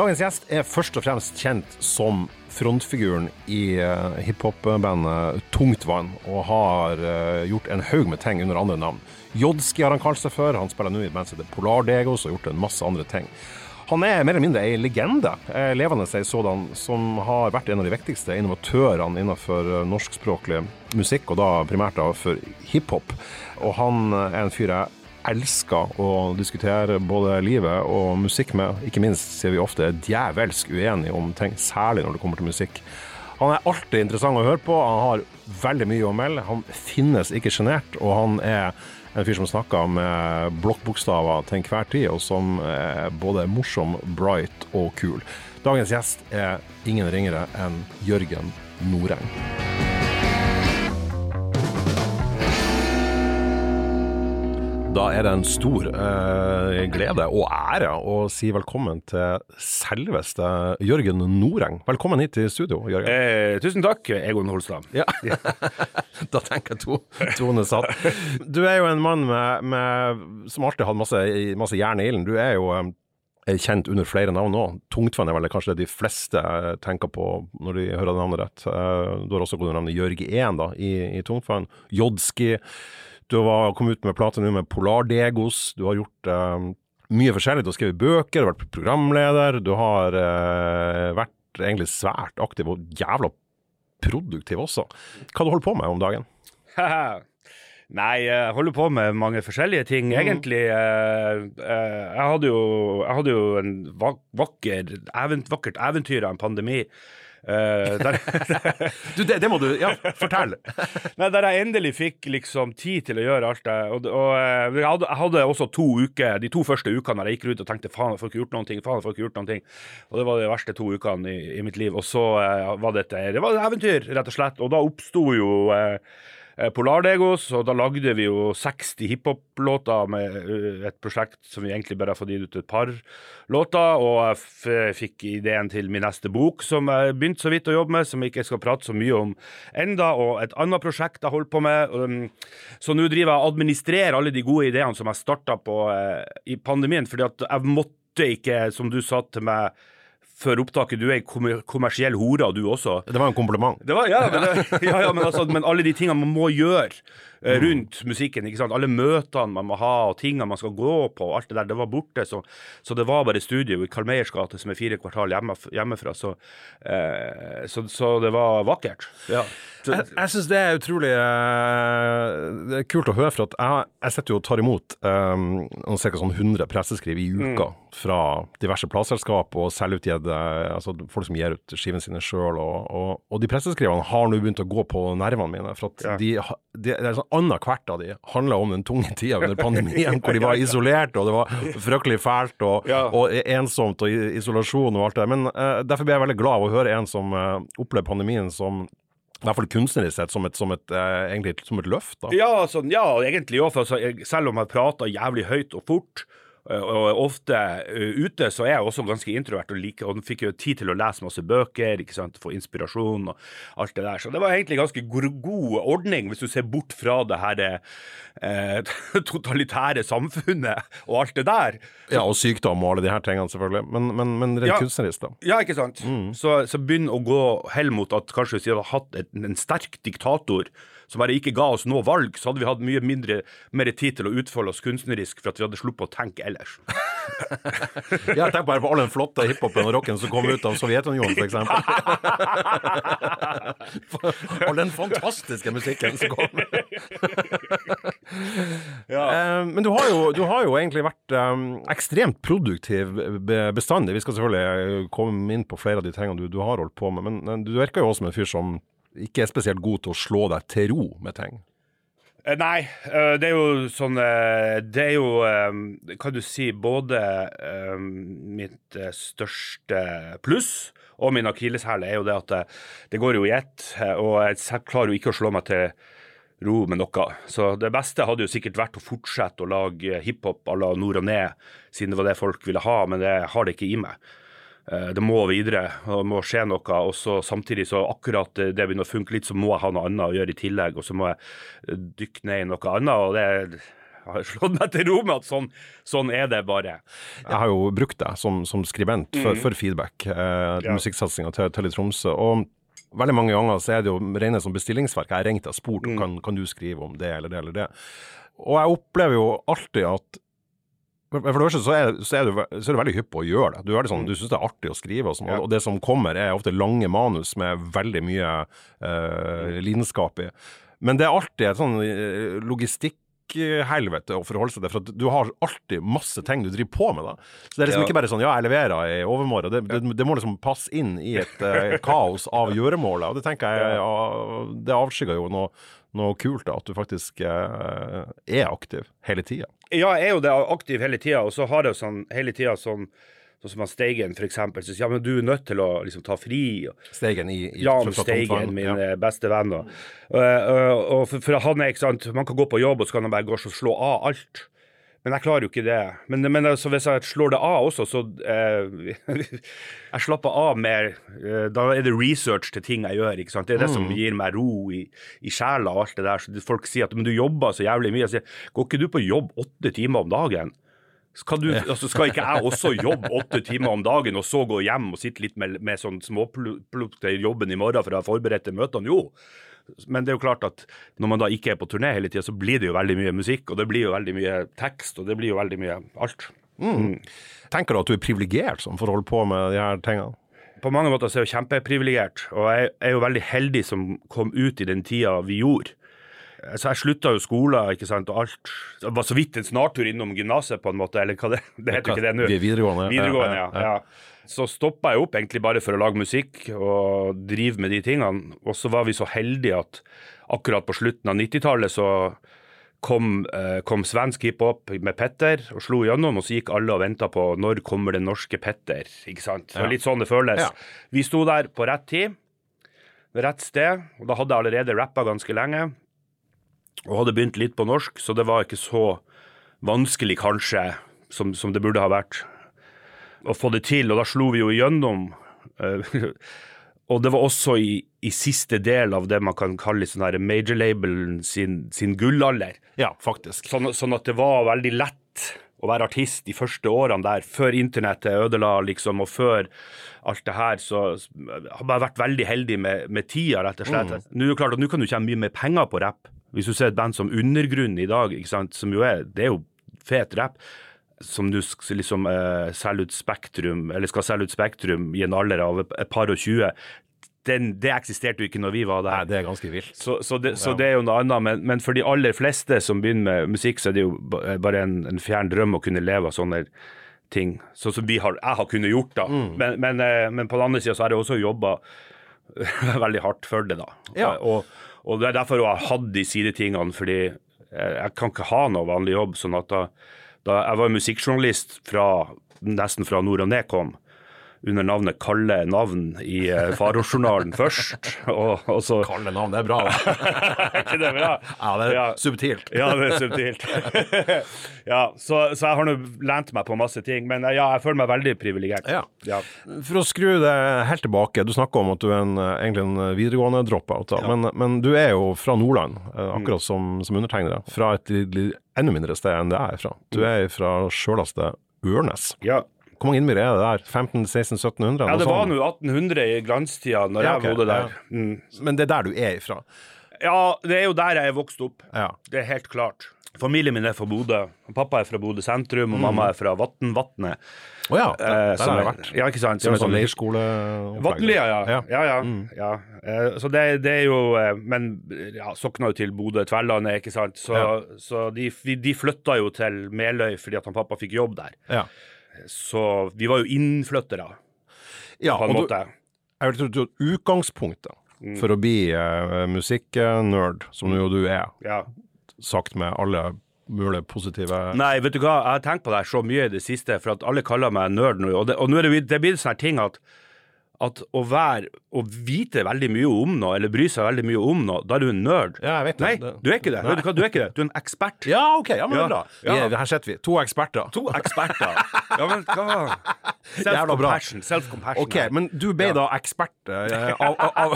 Dagens gjest er først og fremst kjent som frontfiguren i uh, hiphop-bandet Tungtvann, og har uh, gjort en haug med ting under andre navn. Jodski har han kalt seg før, han spiller nå i et band som heter Polardegos og har gjort en masse andre ting. Han er mer eller mindre ei legende, eh, levende ei sådan, som har vært en av de viktigste innovatørene innenfor norskspråklig musikk, og da primært da for hiphop. Og han er en fyr jeg elsker å diskutere både livet og musikk med. Ikke minst sier vi ofte er djevelsk uenige om ting, særlig når det kommer til musikk. Han er alltid interessant å høre på, han har veldig mye å melde. Han finnes ikke sjenert, og han er en fyr som snakker med blokkbokstaver til enhver tid, og som er både morsom, bright og kul. Dagens gjest er ingen ringere enn Jørgen Noreng. Da er det en stor eh, glede og ære å si velkommen til selveste Jørgen Noreng. Velkommen hit til studio, Jørgen. Eh, tusen takk, Egon Holstad. Ja. da tenker jeg to, tone satt. Du er jo en mann med, med, som alltid har hatt masse, masse jern i ilden. Du er jo eh, kjent under flere navn nå. Tungtvann er vel kanskje det de fleste eh, tenker på når de hører navnet rett. Eh, du har også gått under navnet Jørg 1 da, i, i Tungtvann. Jodski. Du har kommet ut med plate nå med Polardegos. Du har gjort uh, mye forskjellig. Du har skrevet bøker, du har vært programleder. Du har uh, vært egentlig svært aktiv og jævla produktiv også. Hva du holder på med om dagen? Nei, jeg holder på med mange forskjellige ting, mm. egentlig. Uh, jeg, hadde jo, jeg hadde jo en vakker, vakkert eventyr av en pandemi Uh, der, du, det, det, må du Ja, fortell. Nei, Der jeg endelig fikk liksom tid til å gjøre alt det. Og, og eh, jeg, hadde, jeg, hadde, også to uker, de to første ukene der jeg gikk rundt og tenkte faen, jeg får ikke gjort noen ting. faen, jeg får ikke gjort noen ting. Og det var de verste to ukene i, i mitt liv. Og så uh, var dette det var et eventyr, rett og slett. Og da oppsto jo uh, Polardegos, og da lagde vi jo 60 hiphop-låter med eh, et prosjekt som vi egentlig bare har fått gitt ut et par låter. Og jeg fikk ideen til min neste bok, som jeg begynte så vidt å jobbe med, som jeg ikke skal prate så mye om enda, og et annet prosjekt jeg holder på med. Um, så nå driver jeg og administrerer alle de gode ideene som jeg starta på eh, i pandemien, fordi at jeg måtte ikke, som du sa til meg før opptaket. Du er ei kommersiell hore, du også. Det var en kompliment. Det var, ja, men, det, ja, ja, men, altså, men alle de tingene man må gjøre. Rundt musikken. ikke sant? Alle møtene man må ha, og tingene man skal gå på, alt det der, det var borte. Så, så det var bare studio i Karl Meyers gate, som er fire kvartal hjemme, hjemmefra. Så, eh, så, så, det var vakkert. Ja. Jeg jeg syns det er utrolig eh, det er kult å høre, for at jeg, jeg sitter jo og tar imot um, ca. Sånn 100 presseskriv i uka mm. fra diverse plateselskap og selvutgitte altså folk som gir ut skivene sine sjøl. Og, og, og, de presseskrivene har nå begynt å gå på nervene mine. for at ja. de, de, det er sånn annethvert av de handla om den tunge tida under pandemien, hvor de var isolert, og det var fryktelig fælt og, ja. og ensomt og isolasjon og alt det der. Men uh, derfor blir jeg veldig glad av å høre en som uh, opplever pandemien som i hvert fall kunstnerisk sett, som et, som et, eh, egentlig, som et løft? da. Ja, altså, ja egentlig òg. Altså, selv om jeg prater jævlig høyt og fort, og ofte uh, ute så er jeg også ganske introvert og liker og fikk jo tid til å lese masse bøker, ikke sant, få inspirasjon og alt det der. Så det var egentlig ganske god ordning, hvis du ser bort fra det her eh, totalitære samfunnet og alt det der. Ja, og sykdom og alle de her tingene, selvfølgelig. Men, men, men rent ja, kunstnerisk, da. Ja, ikke sant. Mm. Så, så begynn å gå hell mot at kanskje hvis vi hadde hatt en, en sterk diktator som bare ikke ga oss noe valg, så hadde vi hatt mye mindre, mer tid til å utfolde oss kunstnerisk for at vi hadde sluppet å tenke ellers. jeg tenker bare på all den flotte hiphopen og rocken som kom ut av Sovjetunionen, f.eks. all den fantastiske musikken som kom. ja. uh, men du har, jo, du har, jo, egentlig vært um, ekstremt produktiv bestandig. Vi skal selvfølgelig komme inn på flere av de tingene du, du har holdt på med, men du virker jo også som en fyr som ikke er spesielt god til å slå deg til ro med ting? Eh, nei, eh, det er jo sånn eh, Det er jo, kan du si, både mitt største pluss og min akilleshæl er jo det at det, går jo i ett. Og jeg klarer jo ikke å slå meg til ro med noe. Så det beste hadde jo sikkert vært å fortsette å lage hiphop à la Nord og Ned, siden det var det folk ville ha, men det har det ikke i meg. Eh, det må videre, det må skje noe. og så Samtidig så akkurat det begynner å funke litt, så må jeg ha noe annet å gjøre i tillegg. Og så må jeg dykke ned i noe annet. og det har slått meg til ro med at sånn, sånn er det bare. Jeg har jo brukt deg som, som skribent for, mm. for feedback, eh, Ja. musikksatsinga til, til i Tromsø. og Veldig mange ganger så er det jo rene som bestillingsverk. Jeg har ringt og spurt Mm. kan, kan du skrive om det eller det eller det. Og jeg opplever jo alltid at for det første så er, så, er du, så er du veldig hypp på å gjøre det. Du, er veldig sånn, du syns det er artig å skrive, og, sånn, Mm. Og det som kommer er ofte lange manus med veldig mye eh, lidenskap i. Men det er alltid et sånn eh, logistikkhelvete å forholde seg til, for du har alltid masse ting du driver på med. da. Så det er liksom Ja. ikke bare sånn ja, jeg leverer i overmorgen. Det, det, det må liksom passe inn i et eh, kaos av gjøremålet. Og det tenker jeg ja, det avskygger jo noe, noe kult, da, at du faktisk eh, er aktiv hele tida. Ja, jeg er jo det aktiv hele tida, og så har jeg jo sånn hele tida sånn Sånn som han Steigen, for eksempel. Så sier ja, men du er nødt til å liksom ta fri. Steigen i, i Jan Steigen, min ja. eh, beste venn. Og, og, og for, for han er ikke sant, Man kan gå på jobb, og så kan han bare gå og slå av alt. Men jeg klarer jo ikke det. Men, men altså, hvis jeg slår det av også, så eh, Jeg slapper av mer. Eh, da er det research til ting jeg gjør. ikke sant? Det er det som gir meg ro i, i sjela og alt det der. Så folk sier at men du jobber så jævlig mye. Jeg sier, Går ikke du på jobb åtte timer om dagen? Skal, du, altså skal ikke jeg også jobbe åtte timer om dagen, og så gå hjem og sitte litt med, med sånn småplukk til jobben i morgen for å ha forberedt møtene? Jo. Men det er jo klart at når man da ikke er på turné hele tida, så blir det jo veldig mye musikk, og det blir jo veldig mye tekst, og det blir jo veldig mye alt. Tenker du at du er privilegert som får holde på med de her tingene? På mange måter så er jeg jo kjempeprivilegert, og jeg er jo veldig heldig som kom ut i den tida vi gjorde. Så jeg slutta jo skolen, ikke sant, og alt. Det var så vidt en snartur innom gymnaset, på en måte, eller hva det Det heter jo ikke det nå. Vi er videregående. Videregående, ja. ja. Så stoppa jeg opp egentlig bare for å lage musikk og drive med de tingene. Og så var vi så heldige at akkurat på slutten av 90-tallet så kom, eh, kom svensk hiphop med Petter og slo gjennom, og så gikk alle og venta på når kommer den norske Petter. ikke sant? Det var litt sånn det føles. Ja. Vi sto der på rett tid, rett sted, og da hadde jeg allerede rappa ganske lenge. Og hadde begynt litt på norsk, så det var ikke så vanskelig kanskje som, som det burde ha vært å få det til, og da slo vi jo igjennom. eh, og det var også i, i siste del av det man kan kalle sånn her major-labelen sin, sin gullalder. Ja, faktisk. Sånn, sånn at det var veldig lett å være artist de første årene der, før internettet ødela, liksom, og før alt det her, så jeg har bare vært veldig heldig med, med tida, rett og slett. Nå er det klart at nå kan du tjene mye mer penger på rapp. Hvis du ser et band som Undergrunn i dag, ikke sant, som jo er, det er jo fet rapp, som du liksom eh, selger ut Spektrum, eller skal selge ut Spektrum i en alder av et par og tjue, den, det eksisterte jo ikke når vi var der. Nei, det er ganske vilt. Så, så, det, så det er jo noe annet, men, men for de aller fleste som begynner med musikk, så er det jo bare en, en fjern drøm å kunne leve av sånne ting. Sånn som vi har, jeg har kunnet gjort, da. Men, men, eh, men på den andre sida så har jeg også jobba veldig hardt for det, da. Ja. Og, og det er derfor jeg har hatt de sidetingene, fordi eh, jeg kan ikke ha noe vanlig jobb. sånn at da, da Jeg var musikkjournalist fra, nesten fra Nord og Ned kom under navnet Kalle Navn i eh, Farojournalen først. Og, og så Kalle navn, det er bra. Da. Er ikke det bra? Ja, det er Ja. subtilt. Ja, det er subtilt. ja, så, så jeg har nå lent meg på masse ting, men eh, ja, jeg føler meg veldig privilegert. Ja. Ja. For å skru det helt tilbake, du snakker om at du er en, eh, egentlig en videregående dropout, da. men, men du er jo fra Nordland, eh, akkurat som, som undertegnere. Fra et enda mindre sted enn det jeg er fra. Du er fra sjøleste Ørnes. ja. Hvor mange innbyggere er det der? 15 16 1700? Ja, det var nå 1800 i glanstida når Ja, jeg bodde der. ja. Mm. Men det er der du er ifra? Ja, det er jo der jeg er vokst opp. Ja. Det er helt klart. Familien min er fra Bodø. Pappa er fra Bodø sentrum, og mamma er fra Vatnvatnet. Å ja, Eh, der, der har jeg vært. Ja, ikke sant? Som en sånn er leirskoleopplegg. Vatnlia, ja. Ja. ja, ja, ja. Eh, Så det, det er jo eh, Men ja, sokna jo til Bodø, Tverlandet, ikke sant. Så, Ja. så de, de flytta jo til Meløy fordi at han pappa fikk jobb der. Ja. Så vi var jo innflyttere, ja, på en måte. du, jeg vil tro at utgangspunktet Mm. for å bli eh, musikknerd, som jo du er, Ja. sagt med alle mulige positive Nei, vet du hva, jeg har tenkt på det så mye i det siste, for at alle kaller meg nerd nå. Og det, og nå er det, det blir sånn ting at at å være Å vite veldig mye om noe, eller bry seg veldig mye om noe, da er du en nerd. Ja, jeg vet det. Nei, du er ikke det. Vet du hva, du er ikke det. Du er en ekspert. Ja, OK. Ja, men det Ja. er bra. Ja. Vi, her sitter vi. To eksperter. To eksperter. Ja, men hva. Self-compassion. Self-compassion. OK, men du ble da ekspert eh, av, av,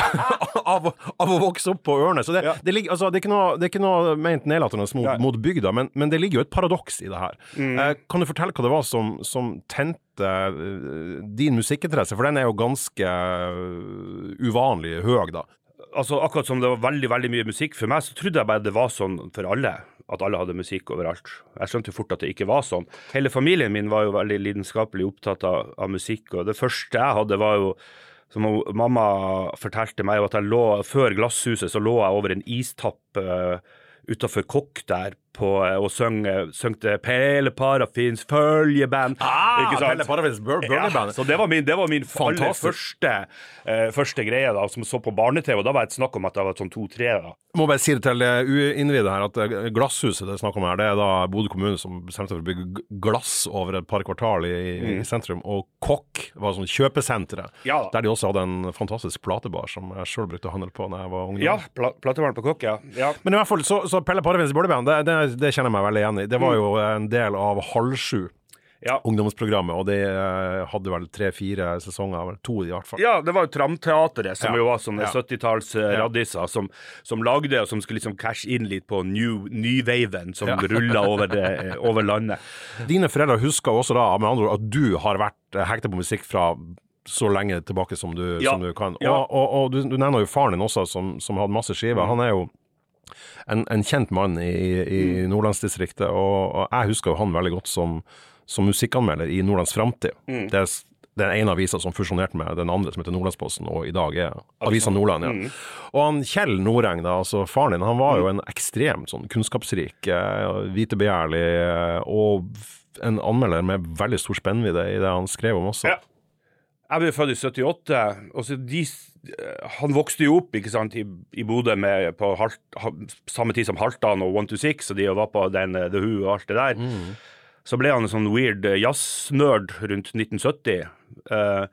av, av å vokse opp på Ørne. Så det, Ja. det, ligger, altså, det, er ikke noe, det er ikke noe ment nedlatende mot, mot bygda, men, men det ligger jo et paradoks i det her. Eh, kan du fortelle hva det var som, som tente din musikkinteresse? For den er jo ganske eh, uvanlig høy, da. altså Akkurat som det var veldig veldig mye musikk for meg, så trodde jeg bare det var sånn for alle. At alle hadde musikk overalt. Jeg skjønte jo fort at det ikke var sånn. Hele familien min var jo veldig lidenskapelig opptatt av, av musikk, og det første jeg hadde, var jo som mamma fortalte meg, at jeg lå før glasshuset, så lå jeg over en istapp uh, utafor Kokk der på, eh, og søng, søngte Pelle Parafins følgeband. ikke sant? Ah, Pelle Parafins Bur- Ja, så det var min, det var min aller første, uh, første greie da, som så på barne-TV. og Da var det et snakk om at jeg var sånn to-tre. da. Må bare si det til eh, uinnvidde her, at eh, glasshuset det er snakk om her, det er da Bodø kommune som bestemte seg for å bygge glass over et par kvartal i, i sentrum. Og Kokk var sånn kjøpesenteret, Mm. Ja. der de også hadde en fantastisk platebar som jeg sjøl brukte å handle på da jeg var ungdom. Ja, pl platebaren på Kokk, ja. ja. Men i hvert fall, så, så Pelle Parafins Bølleband, det, det, det kjenner jeg meg veldig igjen i. Det Mm. var jo en del av Halv sju. Ja. Ungdomsprogrammet, og det eh, hadde vel tre-fire sesonger, to i hvert fall. Ja, det var jo Tramteatret, som Ja. jo var sånne Ja. 70-talls eh, som, som lagde, og som skulle liksom cashe inn litt på new, som Ja. rulla over, eh, over landet. Dine foreldre husker også da, med andre ord, at du har vært hekta på musikk fra så lenge tilbake som du, som du kan. Ja. Og, og, og du, du nevner jo faren din også, som, som hadde masse skiver. Han er jo en, en kjent mann i, i Mm. Nordlandsdistriktet, og, og jeg husker jo han veldig godt som, som musikkanmelder i Nordlands Framtid. Mm. Det er den ene avisa som fusjonerte med den andre, som heter Nordlandsposten, og i dag er Avisa Nordland. ja. Mm. Og han Kjell Noreng, da, altså faren din, han var jo en ekstremt sånn kunnskapsrik, eh, vitebegjærlig eh, og en anmelder med veldig stor spennvidde i det han skrev om også. Ja. Jeg ble født i 78, og så de, eh, han vokste jo opp ikke sant, i, i Bodø med- på Halt, samme tid som Halvdan og One to Six, og de var på den, eh, The Who og alt det der. Så ble han en sånn weird eh, jazznerd rundt 1970. Uh,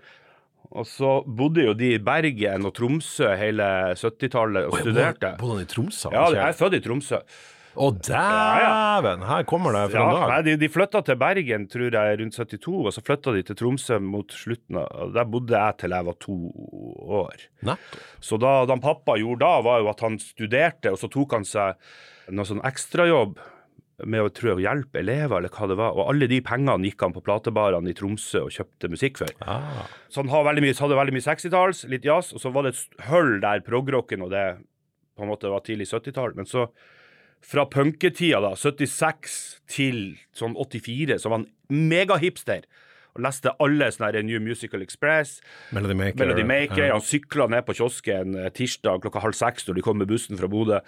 og så bodde jo de i Bergen og Tromsø hele 70-tallet og studerte. Bodde han i Tromsø? Ja, jeg er født i Tromsø. Å, dæven! Her kommer det Ja, en dag. nei, de, de flytta til Bergen tror jeg rundt 72, og så flytta de til Tromsø mot slutten av Der bodde jeg til jeg var to år. Nettopp. Så da, da pappa gjorde da, var jo at han studerte, og så tok han seg noe sånn ekstrajobb med å tror jeg, hjelpe elever, eller hva det var. Og alle de pengene gikk han på platebarene i Tromsø og kjøpte musikk for. Ah. Så han hadde veldig mye, hadde veldig mye 60-talls, litt jazz, og så var det et hull der progrocken og det på en måte var tidlig 70-tall. Men så fra punketida, da, 76 til sånn 84, så var han megahipster. Og leste alle sånne her New Musical Express, Melody Maker. Melody Maker. Ja. Han sykla ned på kiosken eh, tirsdag klokka halv seks når de kom med bussen fra Bodø,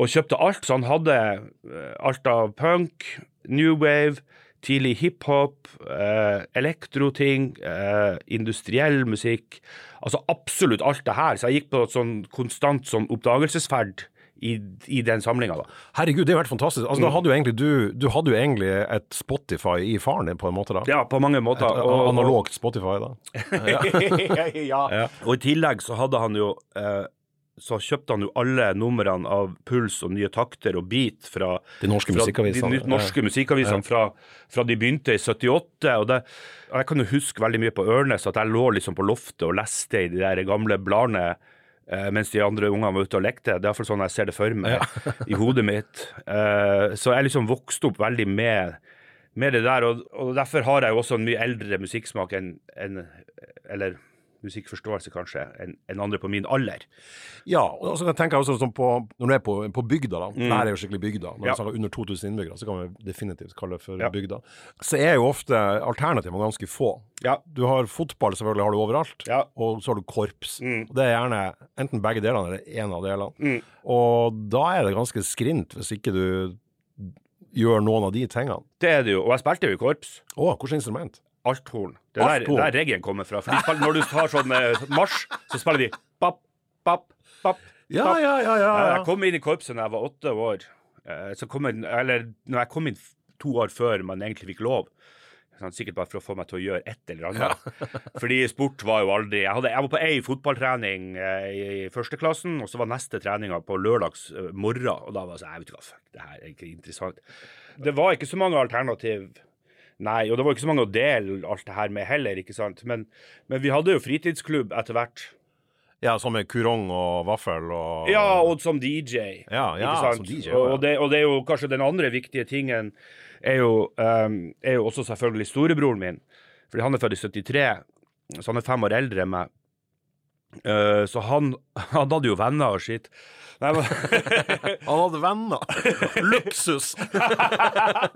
og kjøpte alt. Så han hadde eh, alt av punk, new wave, tidlig hiphop, eh, elektroting, eh, industriell musikk. Altså absolutt alt det her. Så jeg gikk på et sånn konstant sånn oppdagelsesferd i, i den samlinga. Herregud, det har vært fantastisk. Altså, Mm. da hadde jo egentlig du, du hadde jo egentlig et Spotify i faren din, på en måte, da. Ja, på mange måter. Et Og- og- analogt Spotify, da. ja. Og i tillegg så hadde han jo eh, så kjøpte han jo alle numrene av Puls og Nye Takter og Beat fra De norske fra musikkavisene. De norske musikkavisene fra, fra de begynte i 78. Og, det, og jeg kan jo huske veldig mye på Ørnes at jeg lå liksom på loftet og leste i de der gamle bladene mens de andre ungene var ute og lekte. Det er iallfall sånn jeg ser det for meg i hodet mitt. Eh, så jeg liksom vokste opp veldig med med det der, og, og derfor har jeg jo også en mye eldre musikksmak enn en, Eller musikkforståelse, kanskje, enn en andre på min alder. Ja, og så tenker jeg også sånn på, når du er på, på bygda, da. Mm. her er jo skikkelig bygda. Når. Ja. vi snakker under 2000 innbyggere, så kan vi definitivt kalle det for Ja. bygda. Så er jo ofte alternativene ganske få. Ja. Du har fotball, selvfølgelig har du overalt, Ja. og så har du korps. Mm. Og Det er gjerne enten begge delene eller én av delene. Mm. Og da er det ganske skrint hvis ikke du gjør noen av de tingene. Det er det jo. Og jeg spilte jo i korps. Å, hvilket instrument? Althorn. Det er der, der reggaen kommer fra. Spiller, når du har sånn eh, marsj, så spiller de bapp, bapp, bapp. Ja, ja, ja. ja, Jeg kom inn i korpset da jeg var åtte år. Eh, Så kom jeg, eller når jeg kom inn to år før man egentlig fikk lov. Sant? Sikkert bare for å få meg til å gjøre et eller annet. Fordi sport var jo aldri Jeg, hadde, jeg var på ei fotballtrening eh, i førsteklassen, og så var neste treninga på lørdags eh, morgen. Og da var jeg sånn Jeg vet ikke hva, fuck, det her er ikke interessant. Det var ikke så mange alternativ. Nei, og det var ikke så mange å dele alt det her med heller, ikke sant. Men, men vi hadde jo fritidsklubb etter hvert. Ja, som med kurong og vaffel og Ja, og som DJ. Ja, ja, som DJ, ja. og, det, og det er jo kanskje den andre viktige tingen er jo, um, er jo også selvfølgelig storebroren min. Fordi han er født i 73, så han er fem år eldre enn meg. Eh, så han, han hadde jo venner og skitt. Han hadde venner! Luksus! Ja,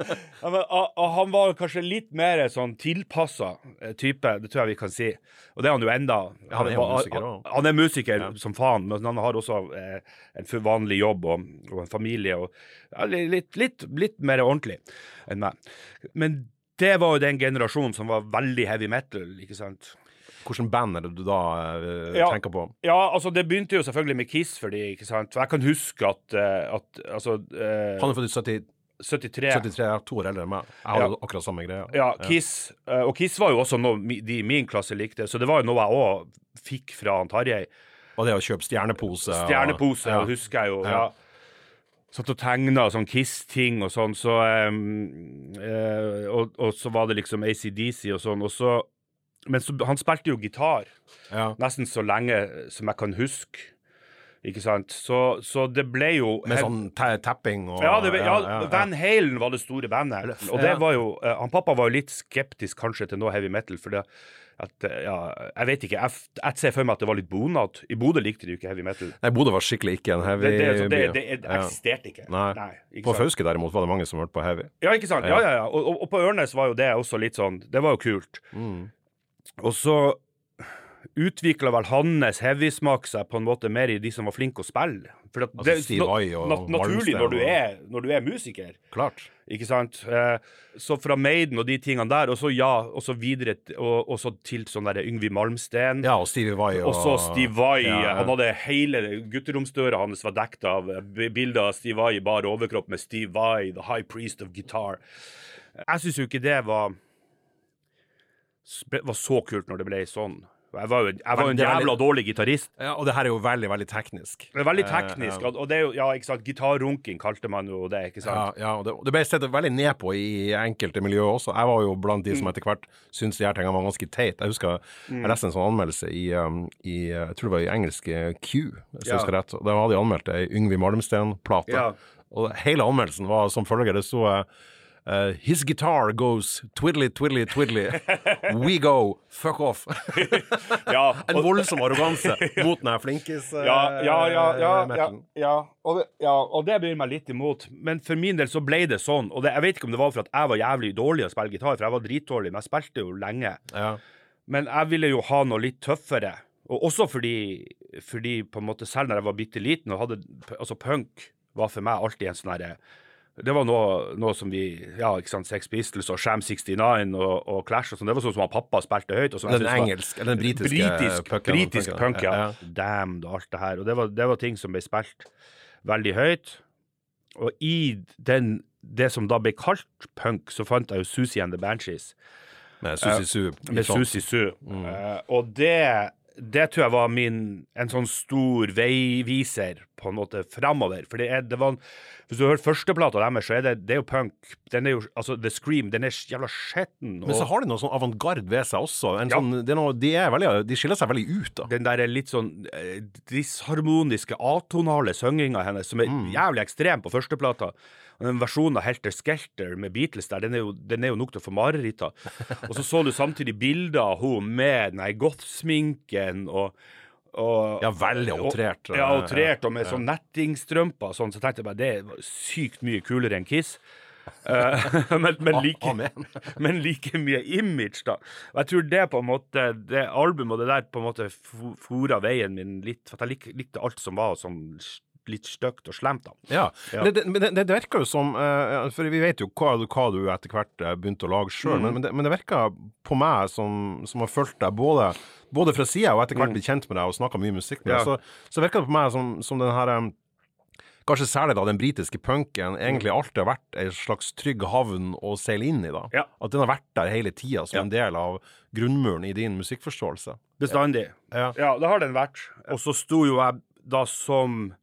og, han var kanskje litt mer sånn tilpassa type, det tror jeg vi kan si. Og det er han jo enda. Han, han er jo musiker også. Han, er musiker som faen, men han har også eh, en vanlig jobb og, og en familie. Og, ja, litt, litt, litt mer ordentlig enn meg. Men det var jo den generasjonen som var veldig heavy metal, ikke sant. Hvilket band er det du da uh, Ja. tenker på? Ja, altså det begynte jo selvfølgelig med Kiss fordi, ikke sant. Jeg kan huske at, eh, at altså uh, Han er født i 73 73, ja, er to år eldre enn meg. Jeg har Ja. akkurat samme greia. Ja, Kiss. eh, Og Kiss var jo også noe de i min klasse likte, så det var jo noe jeg òg fikk fra han Tarjei. Og det å kjøpe stjernepose og- Stjernepose, ja. husker jeg jo. Ja. Ja. Satt og tegna sånn Kiss-ting og sånn, så um, uh, og, og så var det liksom ACDC og sånn, og så Men så, han spilte jo gitar Ja. nesten så lenge som jeg kan huske. Ikke sant? Så, så det ble jo Med sånn ta- tapping og ja, det, ja, ja. Van Halen var det store bandet. Og det var jo eh, Han pappa var jo litt skeptisk kanskje til noe heavy metal. For det at eh, Ja, jeg vet ikke. Jeg, jeg ser for meg at det var litt bonat. I Bodø likte de jo ikke heavy metal. Nei, Bodø var skikkelig ikke en heavy Det, det, det, det, det eksisterte ikke. Nei. ikke På? Fauske derimot var det mange som hørte på heavy. Ja, ikke sant? Ja, ja, ja. Og, og, og på Ørnes var jo det også litt sånn Det var jo kult. Mm. Og så utvikla vel hans heavysmak seg på en måte mer i de som var flinke å spille. For at Altså Steve Vai og nat- naturlig når du, er, når du er musiker. Klart. Ikke sant? Eh, så fra Maiden og de tingene der, og så ja, og så videre og, og så til sånn derre Yngvi Malmsten. Ja, og Steve Vai og Og så Steve Vai. Ja. Han hadde hele gutteromsdøra hans var dekket av bilder av Steve Vai i bar overkropp med Steve Vai, the high priest of guitar. Jeg syns jo ikke det var var så kult når det ble sånn. Jeg var jo, jeg var jo en er veldig- jævla dårlig gitarist. Ja, og det her er jo veldig, veldig teknisk. Det er veldig Eh, teknisk, ja. og det er jo, ja, ikke sant, gitarrunking kalte man jo det, ikke sant? ja, og det, det ble sett veldig ned på i enkelte miljøer også. Jeg var jo blant de som Mm. etter hvert syntes de her tingene var ganske teit. Jeg husker jeg leste en sånn anmeldelse i, um, i jeg tror det var i engelske Q, hvis jeg husker rett. Da hadde de anmeldt ei Yngvi Malmsten-plate. Ja. Og hele anmeldelsen var som følger. Det sto uh, uh, His guitar goes twiddly, twiddly, twiddly. We go. Fuck off. Ja, en voldsom arroganse mot den her flinkis uh, Ja, ja, ja, ja, ja, metalen. ja. Og, det, ja, og det bryr meg litt imot. Men for min del så ble det sånn. Og det, jeg vet ikke om det var for at jeg var jævlig dårlig å spille gitar, for jeg var dritdårlig, men jeg spilte jo lenge. Ja. Men jeg ville jo ha noe litt tøffere. Og også fordi, fordi på en måte selv når jeg var bitte liten og hadde Altså, punk var for meg alltid en sånn herre det var noe, noe som vi Ja, ikke sant, Sex Pistols og Sham 69 og, og Clash og sånn. Det var sånn som han pappa spilte høyt. Og som Den engelske, eller den britiske britisk, punken, britisk punk, ja. ja. Damn og alt det her. Og det var, det var ting som ble spilt veldig høyt. Og i den, det som da ble kalt punk, så fant jeg jo Susie and the Banshees. Med Susi Su. i Med front. Susie Sue. Uh, og det, det tror jeg var min en sånn stor veiviser på en måte framover. For det er, det var, hvis du hører førsteplata deres, så er det, det er jo punk. Den er jo, altså The Scream, den er jævla skitten. Men så har de noe sånn avantgarde ved seg også. En Ja. sånn, det er noe, de, er veldig, de skiller seg veldig ut, da. den der litt sånn eh, disharmoniske, atonale synginga hennes, som er jævlig ekstrem på førsteplata. Og Den versjonen av Helter Skelter med Beatles der, den er jo, den er jo nok til å få mareritt av. Og så så du samtidig bilder av henne med den goth-sminken og, og Ja, veldig outrert. Og, ja, outrert, og med sånn nettingstrømper og sånn, så tenkte jeg bare det er sykt mye kulere enn Kiss. Eh, men, men, like, men like mye image, da. Og jeg tror det på en måte Det albumet og det der på en måte fora veien min litt. For jeg lik, likte alt som var sånn litt stygt og slemt, da. Ja. Ja. Men Det, det, det, virker jo som eh, For vi vet jo hva, hva du etter hvert eh, begynte å lage sjøl, men, men, det, men det virker på meg som, som har fulgt deg både, både fra sida og etter hvert blitt kjent med deg og snakka mye musikk med deg, Ja. så, så virker det på meg som, som den her kanskje særlig da den britiske punken, egentlig alltid har vært en slags trygg havn å seile inn i. da. Ja. At den har vært der hele tida som en del av grunnmuren i din musikkforståelse. Bestandig. Ja, det har den vært. Og så sto jo jeg da som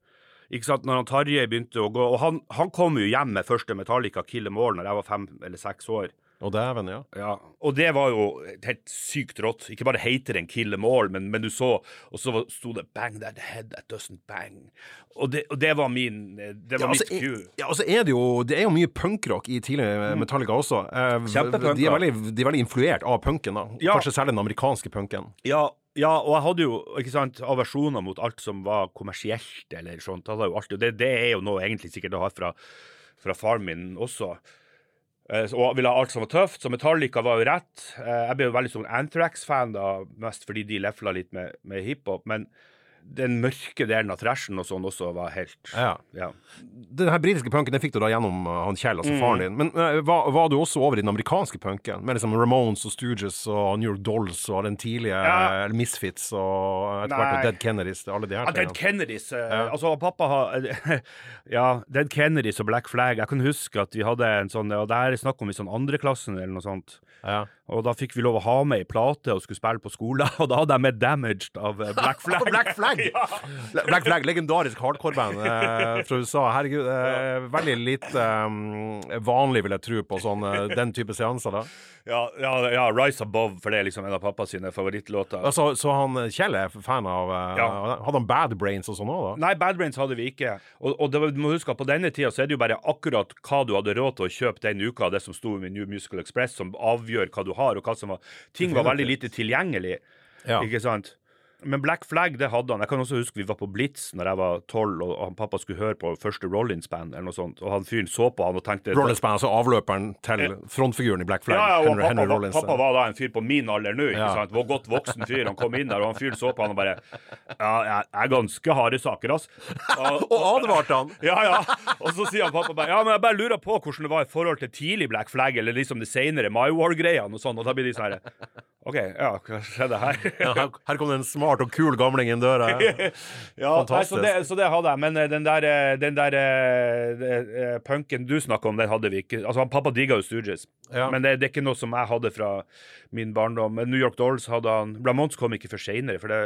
ikke sant, Når han Tarjei begynte å gå Og han, han kom jo hjem med første Metallica Kill Em All når jeg var fem eller seks år. Og dæven, ja. Ja, Og det var jo helt sykt rått. Ikke bare heter den Kill Em All, men, men du så Og så sto det 'Bang that head that doesn't bang'. Og det, og det var min Det var Ja, altså, mitt cue. ja, altså er det jo Det er jo mye punkrock i tidligere Metallica også. Eh, de, er veldig, de er veldig influert av punken, da. Ja. Kanskje særlig den amerikanske punken. Ja, ja, og jeg hadde jo ikke sant, aversjoner mot alt som var kommersielt eller sånt. Alltid, det, det er jo noe egentlig sikkert å ha fra, fra faren min også. Eh, og ville ha alt som var tøft. Så Metallica var jo rett. Eh, jeg ble jo veldig sånn Anthrax-fan, da, mest fordi de lefla litt med, med hiphop. Men den mørke delen av thrashen og sånn også var helt Ja. ja. Den her britiske punken den fikk du da gjennom uh, han Kjell, altså Mm. faren din. Men uh, var, var du også over i den amerikanske punken? Med liksom Ramones og Stooges og New York Dolls og den tidlige Ja. uh, Misfits og etter hvert. Dead Kennedys, alle de her Ja, Dead tingene. Kennedys. eh, Altså, pappa har Ja, Dead Kennedys og Black Flag. Jeg kan huske at vi hadde en sånn Og det her er snakk om i sånn andreklassen eller noe sånt. Ja. Og da fikk vi lov å ha med ei plate og skulle spille på skolen, og da hadde jeg med 'Damaged' av eh, Black Flag. Black Flag! ja. Black Flag, legendarisk hardcore-band eh, fra USA. Herregud, eh, veldig lite um, vanlig, vil jeg tro, på sånn, eh, den type seanser. da. Ja, ja, ja, 'Rise Above', for det er liksom en av pappas sine favorittlåter. Altså, så han eh, Kjell er fan av eh, Ja. Hadde han Bad Brains og sånn òg, da? Nei, Bad Brains hadde vi ikke. Og, og det, du må huske at på denne tida så er det jo bare akkurat hva du hadde råd til å kjøpe den uka, det som sto i New Musical Express, som avgjør hva du har, og hva som var Ting var veldig lite tilgjengelig. Ja. Ikke sant? Men Black Flag, det hadde han. Jeg kan også huske vi var på Blitz når jeg var tolv, og han pappa skulle høre på første Rollins-band, eller noe sånt, og han fyren så på han og tenkte Rollins Band, altså avløperen til frontfiguren i Black Flag. ja, ja, og Henry, pappa, Henry Rollins. pappa var da en fyr på min alder nå, ikke sant? Var godt voksen fyr. Han kom inn der, og han fyren så på han og bare Ja, jeg er ganske harde saker, ass. Og, Og advarte han! ja, ja. Og så sier han pappa bare Ja, men jeg bare lurer på hvordan det var i forhold til tidlig Black Flag, eller liksom det senere My War-greiene og sånn, og da blir de sånn herre OK, ja, hva skjedde her? Ja, her, her kom det en smart og kul gamling inn døra. Ja, nei, så, det, så det hadde jeg. Men eh, den der, eh, den der eh, punken du snakker om, den hadde vi ikke. Altså, Pappa digga jo Stooges, Ja. men det, det er ikke noe som jeg hadde fra min barndom. New York Dolls hadde han Blamont kom ikke for seinere, for det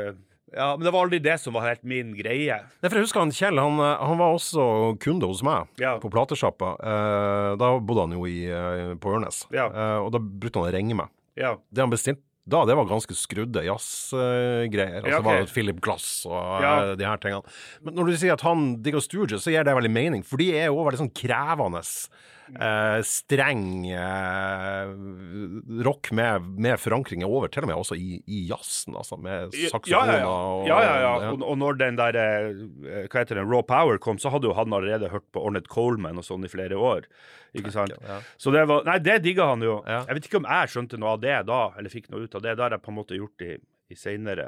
ja, men det var aldri det som var helt min greie. Nei, for jeg husker han Kjell, han, han var også kunde hos meg Ja. på platesjappa. Eh, da bodde han jo i, på Ørnes, Ja. Eh, og da brukte han å ringe meg. Ja. Det han bestilte da, det var ganske skrudde jazzgreier. altså, Ja, okay. var. Philip Glass og Ja. eh, de her tingene. Men når du sier at han digger Stooges, så gir det veldig mening, for de er jo veldig sånn krevende. eh, streng eh, rock med, med forankringer over, til og med også i, i jazzen, altså, med saksofoner ja, ja. og ja, ja, ja. Og, og når den der Hva heter den, Raw Power kom, så hadde jo han allerede hørt på Ornette Coleman og sånn i flere år. Ikke sant? Ja. Så det var Nei, det digga han jo. Jeg vet ikke om jeg skjønte noe av det da, eller fikk noe ut av det. Det har jeg på en måte gjort i, i seinere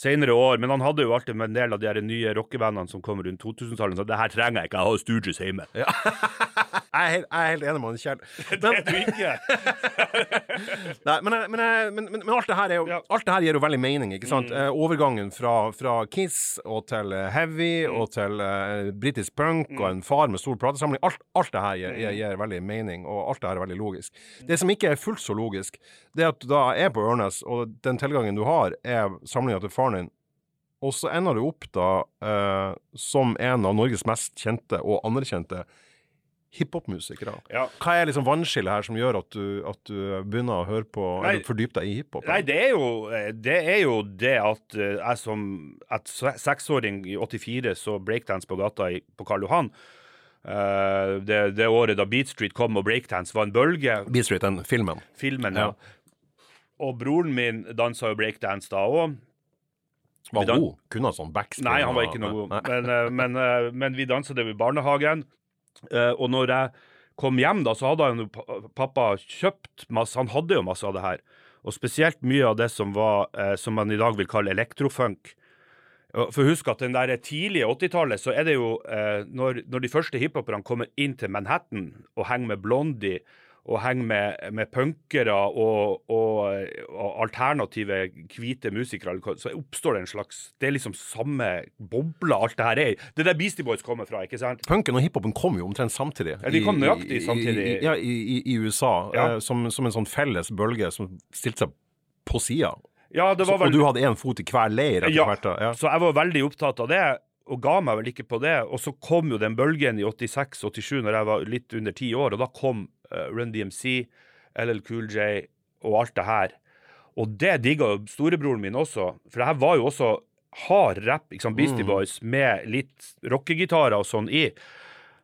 Senere år, men han hadde jo alltid med en del av de her nye rockebandene som kom rundt 2000-tallet, så det her trenger jeg ikke, jeg har Stooges hjemme. Jeg er helt, jeg er helt enig med han Kjell. Det er du ikke. Nei, men, men, men, men, alt, det her er jo, Ja. alt det her gir jo veldig mening, ikke sant? Eh, overgangen fra, fra Kiss og til Heavy heavy og til eh, britisk punk og en far med stor platesamling. Alt, alt det her gir, gir, gir veldig mening, og alt det her er veldig logisk. Det som ikke er fullt så logisk, det er at du da er på Ørnes, og den tilgangen du har, er samlinga til faren din. Og så ender du opp da eh, som en av Norges mest kjente og anerkjente hiphopmusikere. Ja. Hva er liksom vannskillet her som gjør at du, at du begynner å høre på Nei. eller fordype deg i hiphop? Nei, det er jo det, er jo det at eh, jeg som et seksåring i 84 så breakdance på gata i, på Karl Johan. Uh, det, det året da Beat Street kom og breakdance var en bølge. Beat Street, den filmen. Filmen, Ja. ja. Og broren min dansa jo breakdance da òg. Var dan- god? Kunne han sånn backspin? Nei, han var ikke noe god. Men, eh, men, eh, men vi dansa det i barnehagen. Eh, Og når jeg kom hjem, da, så hadde han jo pappa kjøpt masse Han hadde jo masse av det her. Og spesielt mye av det som var som man i dag vil kalle elektrofunk. For husk at den der tidlige 80-tallet, så er det jo eh, når, når de første hiphoperne kommer inn til Manhattan og henger med Blondie og henger med, med punkere og, og, og alternative hvite musikere, så oppstår det en slags Det er liksom samme bobla alt det her er. Det er der Beastie Boys kommer fra, ikke sant? Punken og hiphopen kom jo omtrent samtidig. Ja, de kom nøyaktig samtidig. I, ja, i, i, i USA. Ja. eh, som, som en sånn felles bølge som stilte seg på sida. Ja, det var Og du hadde én fot i hver leir Ja. Ja. Så jeg var veldig opptatt av det, og ga meg vel ikke på det. Og så kom jo den bølgen i 86-87, når jeg var litt under ti år, og da kom Run DMC, LL Cool J og alt det her. Og det digga storebroren min også, for det her var jo også hard rap, ikke sant, Mm. Beastie Boys, med litt rockegitarer og sånn i.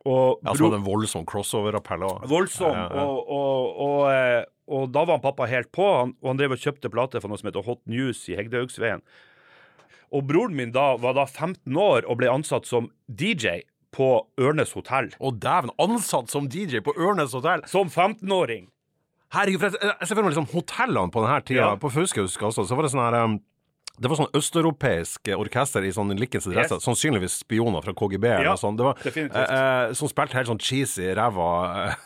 Og Ja, så hadde en voldsom crossover-appell òg. Voldsom. Ja, ja. Og, og, og, eh, og da var han pappa helt på, han, og han drev og kjøpte plate for noe som heter Hot News i Hegdehaugsveien. Og broren min da var da 15 år og ble ansatt som DJ på Ørnes hotell. Å dæven, ansatt som DJ på Ørnes hotell! Som 15-åring! Herregud, for jeg, jeg ser for meg liksom hotellene på denne tida. Ja. På Fauskehus også, så var det sånn her um, det var sånn østeuropeisk orkester i sånn likens dresser. Yes. Sannsynligvis spioner fra KGB. Ja, eller sånn, Det var, eh, eh, som spilte helt sånn cheesy, ræva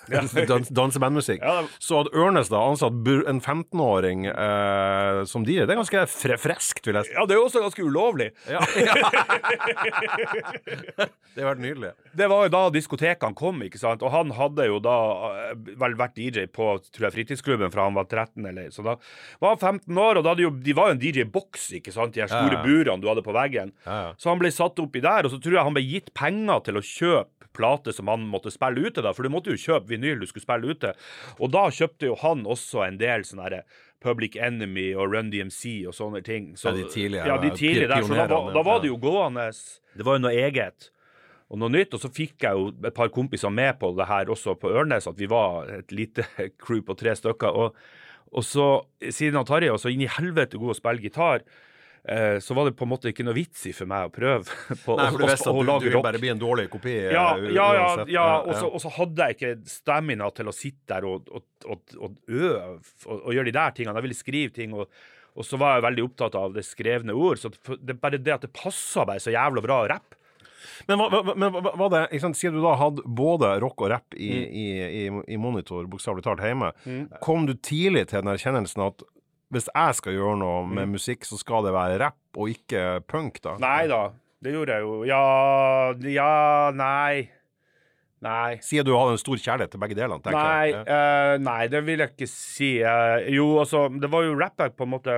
eh, dans, dansebandmusikk. Ja, det- Så at Ørnes da ansatt en 15-åring eh, som DJ, det er ganske fre freskt, vil jeg si. Ja, det er jo også ganske ulovlig. Ja. det har vært nydelig. Det var jo da diskotekene kom, ikke sant. Og han hadde jo da eh, vel vært DJ på tror jeg, fritidsklubben fra han var 13, eller så da var han 15 år, og da hadde jo, de var jo en DJ-boks, ikke sant, de her store Ja, ja. burene du hadde på veggen. Ja, ja. Så han ble satt oppi der, og så tror jeg han ble gitt penger til å kjøpe plate som han måtte spille ute, da, for du måtte jo kjøpe vinyl du skulle spille ute. Og da kjøpte jo han også en del sånne her Public Enemy og Run DMC og sånne ting. Så, Ja, de tidlige, Ja, de tidlige der. Så da, var- da var det jo gående Det var jo noe eget og noe nytt. Og så fikk jeg jo et par kompiser med på det her også på Ørnes, at vi var et lite crew på tre stykker. Og, og så, siden han Tarjei var så inn i helvete god å spille gitar, så var det på en måte ikke noe vits i for meg å prøve på Nei, for du å- visste å at du, du bare bli en dårlig kopi. eh, Ja, ja, ja, ja. Og så- hadde jeg ikke stamina til å sitte der og, og, og, og øve og, gjøre de der tingene. Jeg ville skrive ting. og så var jeg veldig opptatt av det skrevne ord. så det, Bare det at det passa meg så jævla bra rapp. Men, hva, hva, men hva det, sant, siden du da hadde både rock og rapp i, Mm. i, i, i monitor, bokstavelig talt hjemme, kom du tidlig til den erkjennelsen at hvis jeg skal gjøre noe med Mm. musikk, så skal det være rapp og ikke punk, da? Nei da, det gjorde jeg jo. Ja, ja, nei. Nei. Sier du hadde en stor kjærlighet til begge delene, tenker Nei, jeg. Ja. Uh, nei, det vil jeg ikke si. Uh, jo, altså, det var jo rap jeg på en måte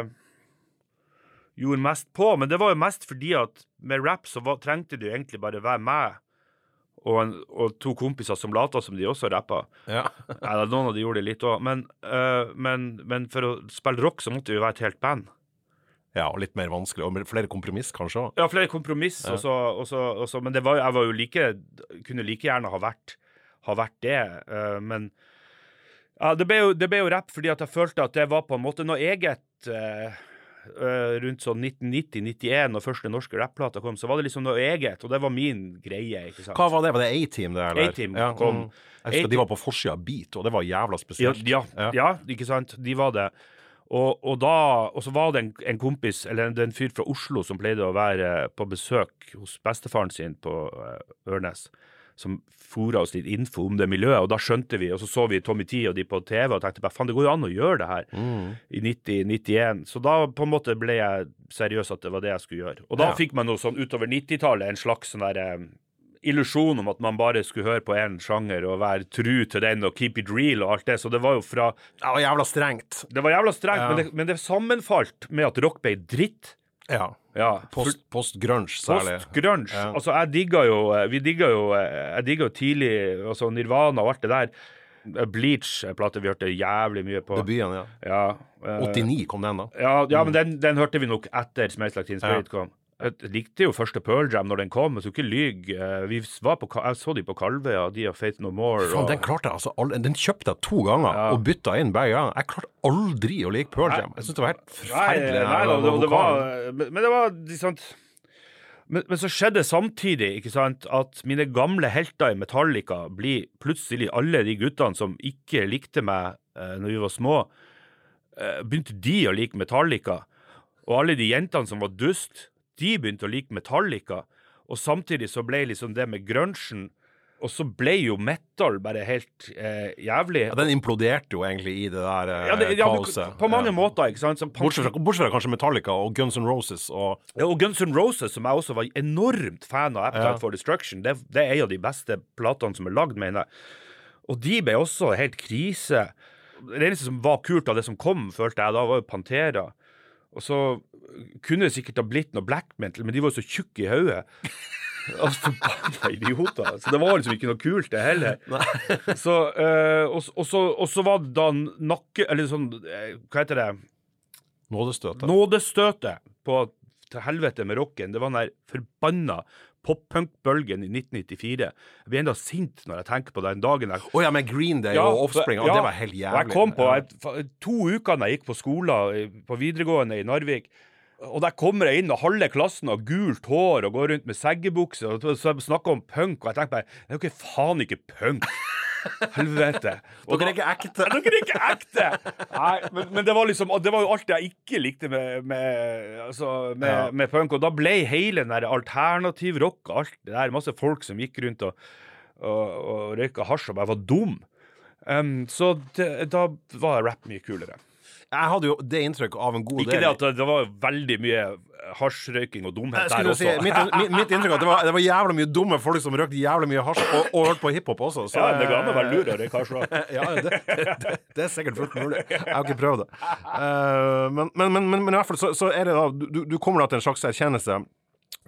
gjorde mest på, men det var jo mest fordi at med rap så var, trengte du egentlig bare være meg og, en, og to kompiser som lata som de også rappa. Ja. Da, noen av de gjorde det litt òg, men, uh, men, men for å spille rock så måtte vi være et helt band. ja, og litt mer vanskelig. Og flere kompromiss, kanskje òg. Ja, flere kompromiss, Ja. Også, også, også, men det var, jeg var jo like Kunne like gjerne ha vært, ha vært det, Uh, men ja, det ble, jo, det ble jo rapp fordi at jeg følte at det var på en måte noe eget eh, rundt sånn 1990-91, når første norske rapplata kom, så var det liksom noe eget, og det var min greie. ikke sant? Hva var det? Var det A-Team, det? eller? A-Team ja, kom. mm. Jeg husker de var på forsida av Beat, og det var jævla spesielt. ja, Ja. ja, ikke sant? De var det. Og, og, da, og så var det en, en kompis, eller en, en fyr fra Oslo, som pleide å være på besøk hos bestefaren sin på eh, Ørnes, som fora oss litt info om det miljøet, og da skjønte vi, og så så vi Tommy T og de på TV og tenkte bare faen, det går jo an å gjøre det her Mm. i 90-91. Så da på en måte ble jeg seriøs at det var det jeg skulle gjøre. Og da Ja. fikk man jo sånn utover 90-tallet en slags sånn der eh, illusjon om at man bare skulle høre på én sjanger og være tru til den og keep it real og alt det. Så det var jo fra Det var jævla strengt. Det var jævla strengt, Ja. men, det, men det sammenfalt med at rock ble dritt. Ja. Ja. Post, post-grunge, særlig. Post-grunge. Ja. Altså, jeg digga jo Vi digga jo Jeg digga jo tidlig altså Nirvana og alt det der. Bleach-plate vi hørte jævlig mye på. Debuten, ja. Ja, eh, 89 kom den, da. ja, ja men den, den hørte vi nok etter Smells Like Teen Spirit kom. Jeg likte jo første Pearl Jam når den kom, jeg skal ikke lyge. Eh, Vi var på, jeg så de på Kalvøya, de og Faith No More. Og- den klarte jeg altså aldri Den kjøpte jeg to ganger Ja. og bytta inn hver gang. Jeg klarte aldri å like Pearl Jam. Jeg syntes det var helt forferdelig. nei, nei, nei, det, det var, men, men det var sant, men, men så skjedde samtidig ikke sant, at mine gamle helter i Metallica blir plutselig alle de guttene som ikke likte meg eh, når vi var små, eh, begynte de å like Metallica. Og alle de jentene som var dust, de begynte å like Metallica. Og samtidig så ble liksom det med grunchen og så ble jo metal bare helt eh, jævlig. Ja, den imploderte jo egentlig i det der eh, Ja, det, ja, kaoset. på mange Ja. måter, ikke sant. Som Bortsett fra, bortsett fra kanskje Metallica og Guns N' Roses og Ja, og Guns N' Roses, som jeg også var enormt fan av, Appetite for Destruction, det, det er av de beste platene som er lagd, mener jeg. Og de ble også helt krise. Det eneste som var kult av det som kom, følte jeg da, var jo Pantera. Og så kunne det sikkert ha blitt noe black metal, men de var jo så tjukke i hodet. Altså, Forbanna idioter. Så det var liksom ikke noe kult, det heller. Så, øh, og, og, så, og så var det da nakke... Eller sånn eh, Hva heter det? Nådestøtet. Nådestøtet på til helvete med rocken. Det var den der forbanna pop-punk-bølgen i 1994. Jeg blir enda sint når jeg tenker på den dagen der. Oh, ja, med Green Day Ja, og Offspring. ja. Ja, det var helt jævlig. jeg kom på jeg, to uker da jeg gikk på skolen på videregående i Narvik. Og der kommer jeg inn, og halve klassen har gult hår og går rundt med seggebukse og så snakker om punk, og jeg tenker bare Det er jo ikke faen ikke punk. Helvete. Og Dere er ikke ekte. Dere er ikke ekte! Nei, men, men det var liksom Det var jo alt jeg ikke likte med, med, altså, med, Ja. med punk. Og da ble hele den der alternativ rock og alt det der Masse folk som gikk rundt og, og, og røyka hasj og bare var dum. Um, så det, da var rap mye kulere. Jeg hadde jo det inntrykket av en god Ikke det del at det, det var veldig mye hasjrøyking og dumhet der også. si, mitt, mitt, mitt inntrykk er at det var, det var jævlig mye dumme folk som røkte jævlig mye hasj og, og hørte på hiphop også. Så, ja, det ga meg være lur å røyke hasj. Ja, det, det, det er sikkert fullt mulig. Jeg har ikke prøvd det. Uh, men, men, men, men, men i hvert fall så, så er det da Du, du kommer da til en slags erkjennelse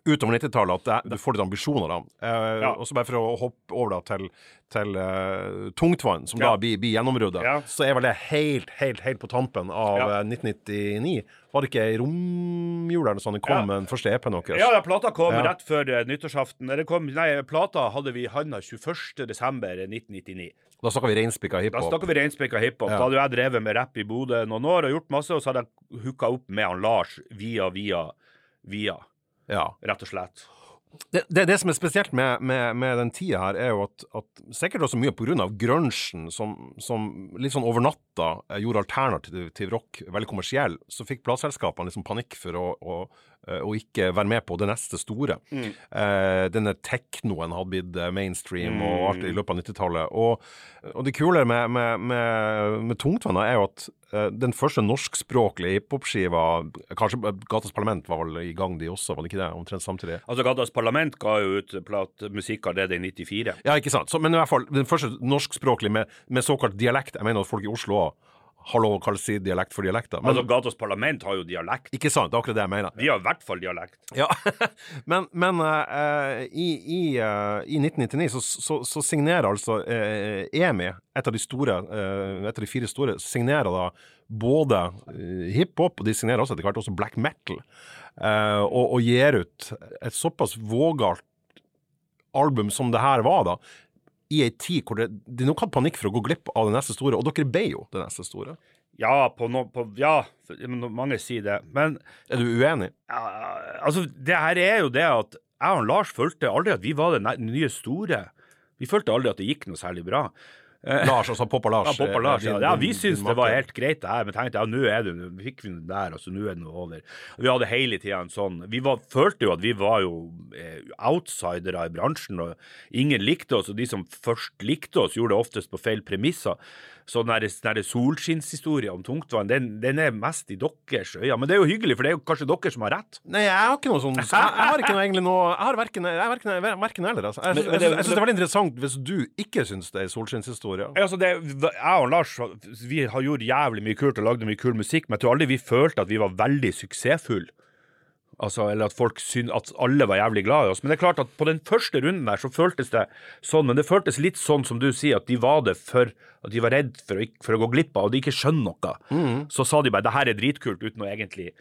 utover 90-tallet at det, du får litt ambisjoner, da. Eh, Ja. Og så bare for å hoppe over da til, til uh, tungtvann, som Ja. da blir, blir gjennombruddet, Ja. så er vel det helt, helt, helt på tampen av Ja. eh, 1999. Var det ikke i romjula eller sånn det kom Ja. den første EP-en deres? Ja, plata kom rett før eh, nyttårsaften. Kom, nei, plata hadde vi i handa 21.12.1999. Da snakka vi reinspikka Da snakka vi reinspikka hiphop. Da hadde jo jeg drevet med rapp i Bodø noen år og gjort masse, og så hadde jeg hooka opp med han Lars via, via, via, Ja. rett og slett. Det, det, det som er spesielt med, med, med den tida her, er jo at, at sikkert også mye av grunchen, som, som litt sånn over natta eh, gjorde alternativ rock veldig kommersiell, så fikk plateselskapene liksom panikk for å, å, eh, å ikke være med på det neste store. Eh, denne teknoen hadde blitt mainstream mainstream og alt i løpet av 90-tallet. Og, og det kule med, med, med, med Tungtvannet er jo at eh, den første norskspråklige hiphop-skiva Kanskje Gatas Parlament var vel i gang, de også, var det ikke det? Omtrent samtidig? Altså, Gatas Parlament ga jo ut plat musikk allerede i 94. Ja, ikke sant. Så, men i hvert fall, den første norskspråklige med, med såkalt dialekt Jeg mener at folk i Oslo lov å si dialekt for dialekter. Men Altså, Gatas Parlament har jo dialekt. ikke sant, det er akkurat det jeg mener. Vi har i hvert fall dialekt. Ja, Men, men uh, i, i, uh, i 1999 så, så, så signerer altså uh, EMI, et av de store, et av de fire store, signerer da både hiphop, og de signerer også etter hvert også black metal, og, og gir ut et såpass vågalt album som det her var, da. I ei tid hvor det, de nok hadde panikk for å gå glipp av det neste store, og dere ble jo det neste store. Ja, på no, på, ja, mange sier det. Men Er du uenig? ja, altså, det her er jo det at jeg og Lars følte aldri at vi var det nye store. Vi følte aldri at det gikk noe særlig bra. Lars, altså Poppa Lars. Ja, Poppa Lars, eh, ja. ja vi syntes det var helt greit, det her. Men tenkte ja, nå er det nå fikk vi det der, altså nå er det noe over. Vi hadde hele tida en sånn Vi var, følte jo at vi var jo eh, outsidere i bransjen, og ingen likte oss. Og de som først likte oss, gjorde det oftest på feil premisser. Så den der- solskinnshistoria om tungtvann, den, den er mest i deres øyne. Men det er jo hyggelig, for det er jo kanskje dere som har rett. Nei, jeg har ikke noe sånn Jeg, jeg har ikke noe egentlig noe Jeg har verken, jeg har verken, verken eller. Altså. Jeg, jeg, jeg, det- synes det er veldig interessant hvis du ikke syns det er solskinnshistorie. Ja, Altså det, jeg og Lars vi har gjort jævlig mye kult og lagd mye kul musikk, men jeg tror aldri vi følte at vi var veldig suksessfulle. Altså, eller at folk syntes at alle var jævlig glad i oss. Men det er klart at på den første runden der så føltes det sånn, men det føltes litt sånn som du sier, at de var det for at de var redd for å, for å gå glipp av, og de ikke skjønner noe. Så sa de bare det her er dritkult, uten å egentlig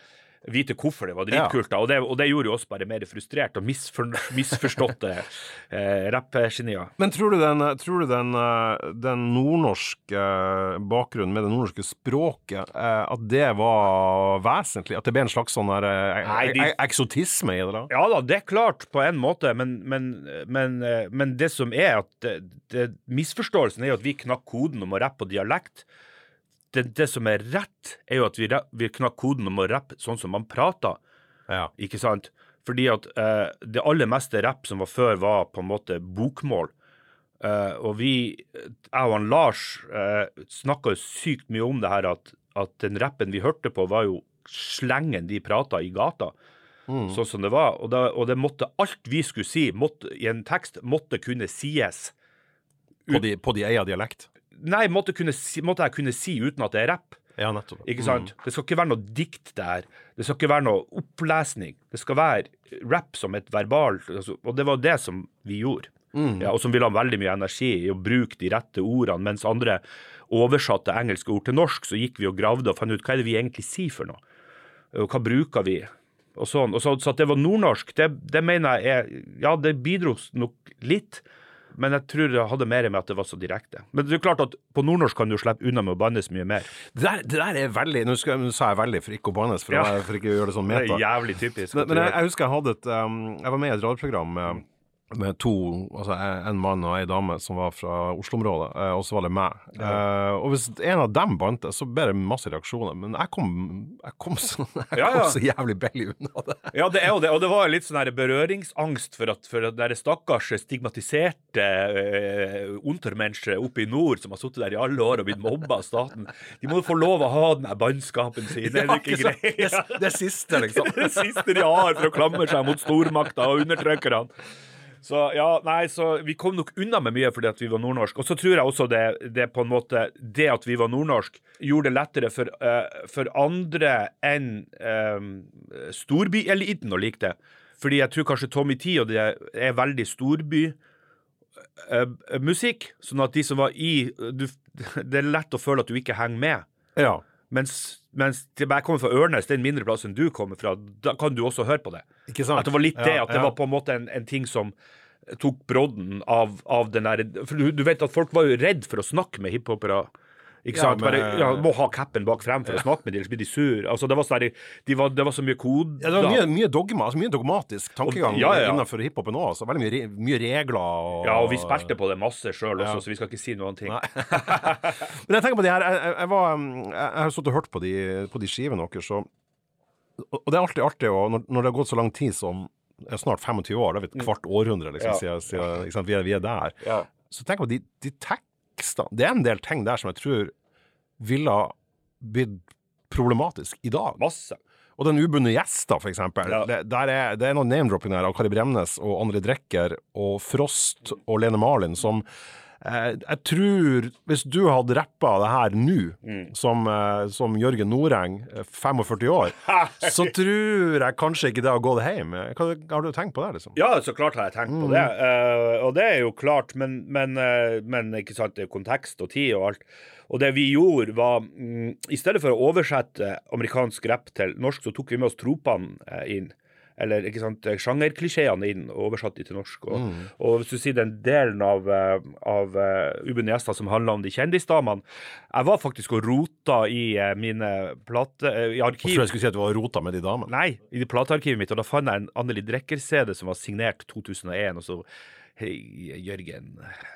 vite hvorfor det var dritkult. da, Og, det, og det gjorde jo oss bare mer frustrert og misfor, misforståtte eh, rappgenier. Men tror du den, tror du den, eh, den nordnorske eh, bakgrunnen med det nordnorske språket, eh, at det var vesentlig? At det ble en slags sånn der, Nei, de- eksotisme i det? da? Ja da, det er klart på en måte, men, men, men, men det som er at det, det, misforståelsen er jo at vi knakk koden om å rappe på dialekt. Det, det som er rett, er jo at vi, vi knakk koden om å rappe sånn som man prater, Ja. ikke sant? Fordi at eh, det aller meste rapp som var før, var på en måte bokmål. Eh, og vi, jeg og han Lars, uh, snakka sykt mye om det her at, at den rappen vi hørte på, var jo slengen de prata i gata. Sånn som det var. Og, da, og det måtte, alt vi skulle si måtte, i en tekst, måtte kunne sies. På de, på de eier dialekt. Nei, måtte, si, måtte jeg kunne si uten at det er rapp. Ja, nettopp. Ikke sant? Det skal ikke være noe dikt der. Det skal ikke være noe opplesning. Det skal være rap som et verbalt altså, Og det var det som vi gjorde. Ja, og som ville ha veldig mye energi i å bruke de rette ordene, mens andre oversatte engelske ord til norsk, så gikk vi og gravde og fant ut hva er det vi egentlig sier for noe. Og hva bruker vi? Og sånn. Og så, så at det var nordnorsk, det, det mener jeg er Ja, det bidro nok litt. Men jeg tror det hadde mer med at det var så direkte. Men det er klart at på nordnorsk kan du slippe unna med å bannes mye mer. Det der, det der er veldig Nå, skal, nå sa jeg veldig for ikke å bannes, for, Ja. for ikke å gjøre det sånn meta. Det er jævlig typisk. Men, men jeg, jeg husker jeg hadde et um, Jeg var med i et radioprogram med, med to Altså en mann og ei dame som var fra Oslo-området, eh, og så var det meg. Eh, og hvis en av dem bandt, så ble det masse reaksjoner. Men jeg kom, jeg kom, så, jeg Ja, kom så jævlig billig unna det. Ja, det er jo det. Og det var litt sånn berøringsangst for at, for at det stakkars stigmatiserte uh, untermennesket oppe i nord som har sittet der i alle år og blitt mobba av staten, de må jo få lov å ha den her bannskapen sin. Er det ikke sant? greit? det, det siste, liksom. det siste de har for å klamre seg mot stormakta og undertrykkerne. Så ja, nei, så vi kom nok unna med mye fordi at vi var nordnorsk. Og så tror jeg også det, det på en måte Det at vi var nordnorsk, gjorde det lettere for, uh, for andre enn um, storbyeliten å like det. Fordi jeg tror kanskje Tommy Tee og det er veldig storbymusikk. sånn at de som var i du, Det er lett å føle at du ikke henger med. Ja. Mens, mens jeg kommer fra Ørnes, det er en mindre plass enn du kommer fra, da kan du også høre på det. Ikke sant? At det var litt det, at det var på en måte en, en ting som tok brodden av, av den der For du, du vet at folk var jo redd for å snakke med hiphopere. Ikke Ja, sant? men- Bare, ja, må ha capen bak frem for å snakke med dem, ellers blir de sur. Altså, det var, sånn de var, det var så mye kode. Ja, det var mye, mye dogma, altså mye dogmatisk tankegang Og- ja, ja, ja. innenfor hiphopen òg. Altså. Veldig mye, mye regler. Og, Ja, og vi spilte på det masse sjøl også, så vi skal ikke si noen ting. Men jeg tenker på de her Jeg, jeg, jeg, var, um, jeg, jeg har stått og hørt på de, på de skivene deres, Og og det er alltid artig, når, når det har gått så lang tid som snart 25 år, da er vi et kvart århundre, liksom, siden, siden vi, er, vi er der. Så tenk på de, de tekstene Det er en del ting der som jeg tror ville ha blitt problematisk i dag. Masse. Og den ubundne gjest, da, for eksempel. Ja. Det, er, det er noe name-dropping der av Kari Bremnes og André Drekker og Frost og Lene Marlin som Jeg tror Hvis du hadde rappa det her nå, Mm. som, eh, som Jørgen Noreng, eh, 45 år, så tror jeg kanskje ikke det har gått hjem. Hva, har du tenkt på det, liksom? Ja, så klart har jeg tenkt på det. Eh, og det er jo klart, men, men, eh, men ikke sant, det er kontekst og tid og alt. Og det vi gjorde, var mm, I stedet for å oversette amerikansk rapp til norsk, så tok vi med oss tropene eh, inn. Eller ikke sant, sjangerklisjeene inn de til norsk. Og, og hvis du sier den delen av, eh, av uh, Ubunne gjester som handler om de kjendisdamene Jeg var faktisk og rota i eh, mine plate... eh, I Jeg arkiv. tror jeg skulle si at du var rota med de damene. Nei, i platearkivet mitt, og da fant jeg en Anneli Drecker-CD som var signert 2001, og så Hei, Jørgen,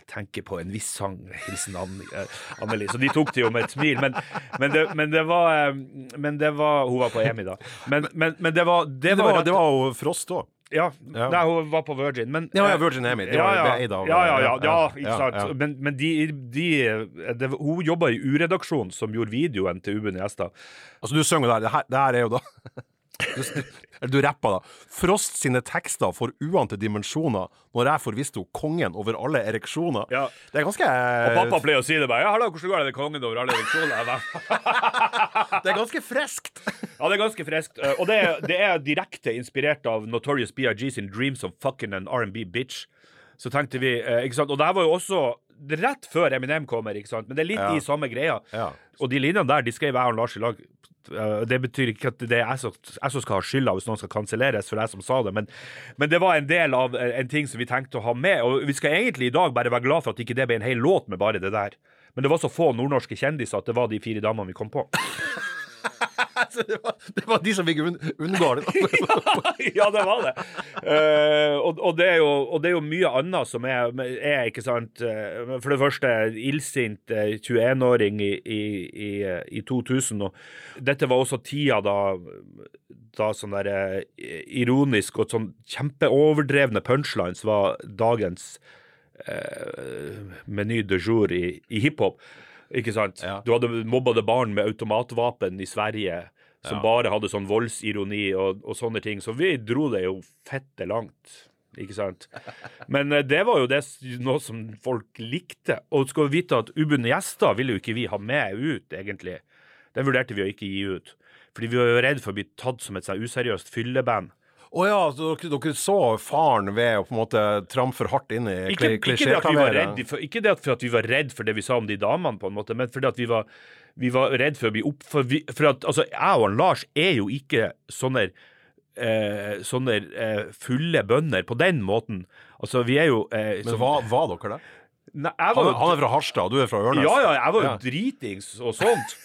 tenker på en viss sang. Hilsen Ann- eh. Så de tok det jo med et smil. Men, men, det, men det var eh, Men det var Hun var på EMI da. Men, men, men det var Det var, rett- det var jo Frost òg. Ja. Ja. Nei, hun var på Virgin. Men, Ja, ja, eh, Virgin EMI. Det ja, var ja. eid av- ja, ja, ja, ja, ja, ja, ikke sant. ja. Men, men de, de det, Hun jobba i U-redaksjonen, som gjorde videoen til Ubunne Gjestad. Altså, du synger der. Det her, det her er jo da eller du rappa, da. Frost sine tekster får uante dimensjoner når jeg får visst henne kongen over alle ereksjoner. Ja. Det er ganske Og pappa pleier å si det bare. Ja, hallo, hvordan går det med kongen over alle ereksjoner? Det er ganske friskt. Ja, det er ganske friskt. Eh, Og det er, det er direkte inspirert av Notorious B.I.G. sin 'Dreams of Fucking an R&B Bitch'. Så tenkte vi, eh, ikke sant, Og det var jo også rett før Eminem kommer, ikke sant? men det er litt Ja. i samme greia. Ja. Og de linjene der de skrev jeg og Lars i lag. Eh, Det betyr ikke at det er jeg som, jeg som skal ha skylda hvis noen skal kanselleres for jeg som sa det, men, men det var en del av eh, en ting som vi tenkte å ha med. Og vi skal egentlig i dag bare være glad for at ikke det ble en hel låt med bare det der. Men det var så få nordnorske kjendiser at det var de fire damene vi kom på. Det, var, det var de som fikk unn, unngå det. ja, det var det. Uh, og, og, det jo, og det er jo mye annet som er, er ikke sant eh, For det første, illsint eh, 21-åring i, i, i, eh, i 2000. Og dette var også tida da, da sånn der eh, ironisk og sånn kjempeoverdrevne punchlines var dagens uh, meny de jour i, i hiphop. Ikke sant? Ja. Du hadde mobbede barn med automatvapen i Sverige som Ja. bare hadde sånn voldsironi og, og sånne ting. Så vi dro det jo fette langt. Ikke sant? Men eh, det var jo det, noe som folk likte. Og skal vi vite at ubundne gjester ville jo ikke vi ha med ut, egentlig. Den vurderte vi å ikke gi ut. Fordi vi var jo redd for å bli tatt som et sånn useriøst fylleband. Å ja, så dere, dere så faren ved å på en måte trampe for hardt inn i Ikke, ikke, ikke det at for at vi var redd for det vi sa om de damene, på en måte, men fordi at vi var, vi var redd for å bli opp... For, vi, for at, altså, jeg og han Lars er jo ikke sånne eh, sånne eh, fulle bønder på den måten. Altså, vi er jo eh, Men hva var, dere det? Nei, jeg Han, var jo han er fra Harstad, og du er fra Ørnes? Ja, ja, jeg var jo Ja. dritings og sånt.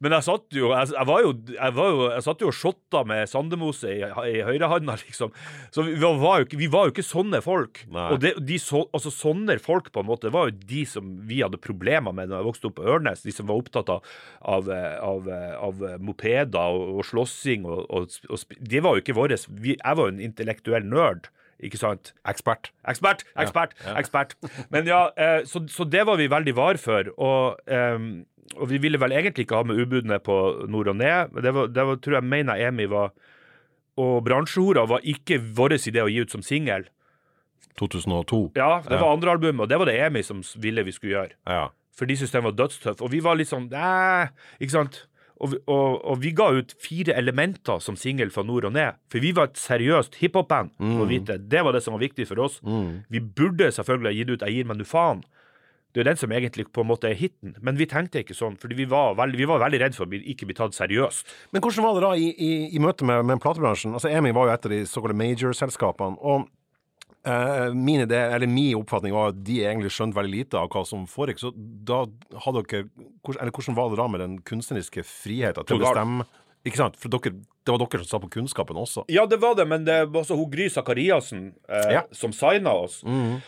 Men jeg satt jo Jeg, jeg var jo jeg, var jo, jeg satt jo og shotta med Sandemose i, i høyrehanda, liksom. Så vi var, jo ikke, vi var jo ikke sånne folk. Nei. Og det, de så, altså sånne folk, på en måte, var jo de som vi hadde problemer med da jeg vokste opp på Ørnes. De som var opptatt av, av, av, av mopeder og, og slåssing og, og, og Det var jo ikke våre Jeg var jo en intellektuell nerd, ikke sant? Ekspert. Ekspert, ekspert, ja. ekspert. Men ja, eh, så, så det var vi veldig var for. Og, eh, og vi ville vel egentlig ikke ha med ubudene på nord og ned. Det, var, det var, tror jeg mener Emi var Og bransjehora var ikke vår idé å gi ut som singel. 2002. Ja, det Ja. var andre albumet, og det var det Emi som ville vi skulle gjøre. Ja. For de syntes den var dødstøff. Og vi var litt sånn Æh, ikke sant? Og, og, og vi ga ut fire elementer som singel fra nord og ned. For vi var et seriøst hiphop-band. Mm. Det var det som var viktig for oss. Vi burde selvfølgelig ha gitt ut 'Jeg gir meg nu faen'. Det er jo den som egentlig på en måte er hiten. Men vi tenkte ikke sånn, fordi vi var veldig, vi var veldig redd for å ikke bli tatt seriøst. Men hvordan var det da i, i, i møte med, med platebransjen? Altså, EMI var jo et av de såkalte major-selskapene. og eh, min idé, eller min oppfatning var at de egentlig skjønte veldig lite av hva som foregikk. Så da hadde dere Eller hvordan var det da med den kunstneriske friheten til å bestemme? Ikke sant? For dere, det var dere som sa på kunnskapen også. Ja, det var det, men det var også hun Gry Sakariassen eh, Ja. som signa oss. Eh,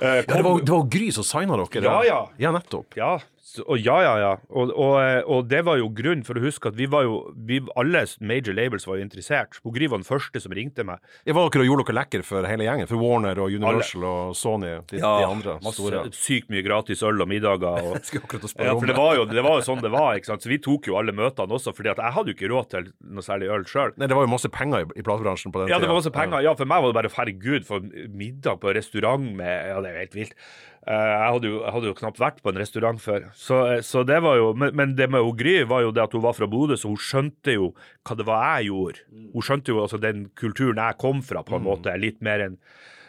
Ja, det, var, det var Gry som signa dere? Ja, ja. Ja, nettopp. Ja, og ja, ja, ja. Og, og, eh, og det var jo grunn for å huske at vi var jo vi, Alle major labels var jo interessert. Gry var den første som ringte meg. Det var dere og gjorde dere lekker for hele gjengen? For Warner og Universal og Sony, de, de andre masse, store? Sykt mye gratis øl og middager. Og, ja, for det var, jo, det var jo sånn det var. ikke sant? Så vi tok jo alle møtene også, fordi at jeg hadde jo ikke råd til noe særlig øl sjøl. Det var jo masse penger i, i platebransjen på den Ja, det var masse penger. Ja, for meg var det bare herregud, for middag på restaurant med Ja, det er jo helt vilt. Eh, jeg, hadde jo, jeg hadde jo knapt vært på en restaurant før. Så, eh, så det var jo men, men det med hun Gry var jo det at hun var fra Bodø, så hun skjønte jo hva det var jeg gjorde. Hun skjønte jo altså den kulturen jeg kom fra, på en måte, litt mer enn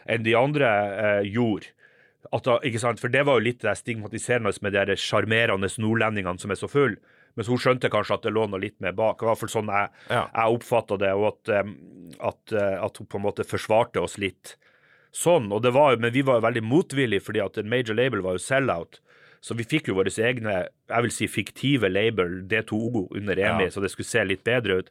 enn de andre eh, gjorde. At ikke sant? For det var jo litt det stigmatiserende med de sjarmerende nordlendingene som er så fulle. Mens hun skjønte kanskje at det lå noe litt mer bak. I hvert fall sånn jeg, Ja. oppfatta det, og at, at, eh, at hun på en måte forsvarte oss litt sånn. Og det var, men vi var jo veldig motvillige, fordi at en major label var jo sell-out. Så vi fikk jo våre egne jeg vil si fiktive label, D2O, under EMI, Ja. så det skulle se litt bedre ut.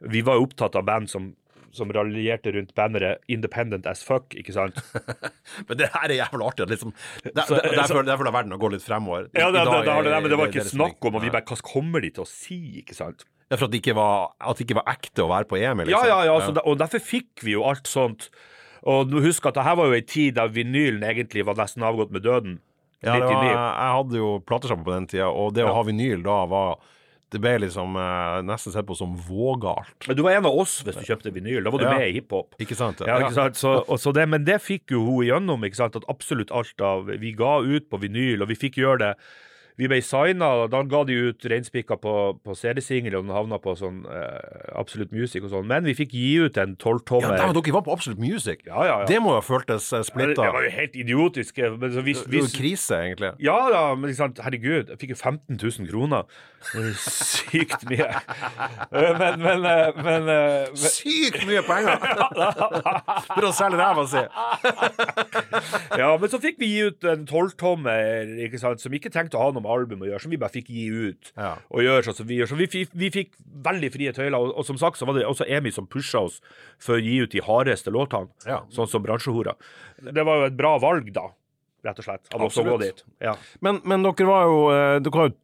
Vi var jo opptatt av band som, som raljerte rundt banneret 'Independent as fuck', ikke sant? Men det her er jævlig artig. Liksom, Det, Så- det, derfor, derfor er verden å gå litt fremover. Ja, det, det, det, det, men det var ikke snakk om, og vi bare Hva kommer de til å si, ikke sant? Ja, for at det ikke var, at det ikke var ekte å være på EM? Ja, Liksom. ja, ja, så og derfor fikk vi jo alt sånt. Og husk at det her var jo ei tid da vinylen egentlig var nesten avgått med døden. Ja, var, jeg hadde jo platesjappe på den tida, og det å Ja. ha vinyl da var Det ble liksom eh, nesten sett på som vågalt. Men du var en av oss hvis du kjøpte vinyl. Da var du Ja. med i hiphop. Ikke sant? Ja, ikke sant? Så, så det, men det fikk jo hun igjennom, ikke sant? at absolutt alt av Vi ga ut på vinyl, og vi fikk gjøre det. Vi ble signa, og da ga de ut reinspikka på, på CD-singel, og den havna på sånn eh, Absolute Music og sånn. Men vi fikk gi ut en Ja, tolvtommer. der, dere var på Absolute Music. Ja, ja, ja. Det må jo ha føltes splitta? det, det var jo helt idiotisk. Men så hvis, Det var jo hvis, krise, egentlig. ja da, men liksom, herregud, jeg fikk jo 15 000 kroner. Er Sykt mye. Eh, Men, men, eh, men, eh, men Sykt mye penger! For å selge ræva si. Ja, men så fikk vi gi ut en tolvtommer ikke sant, som ikke tenkte å ha noe med album å gjøre, som vi bare fikk gi ut. Ja. Og gjøre sånn som vi gjør. Så vi, vi fikk veldig frie tøyler. Og, og som sagt så var det også Emi som pusha oss for å gi ut de hardeste låtene, Ja. sånn som bransjehora. Det var jo et bra valg, da, rett og slett. Av oss å gå dit. Ja. Men, men dere var jo eh, Dere var jo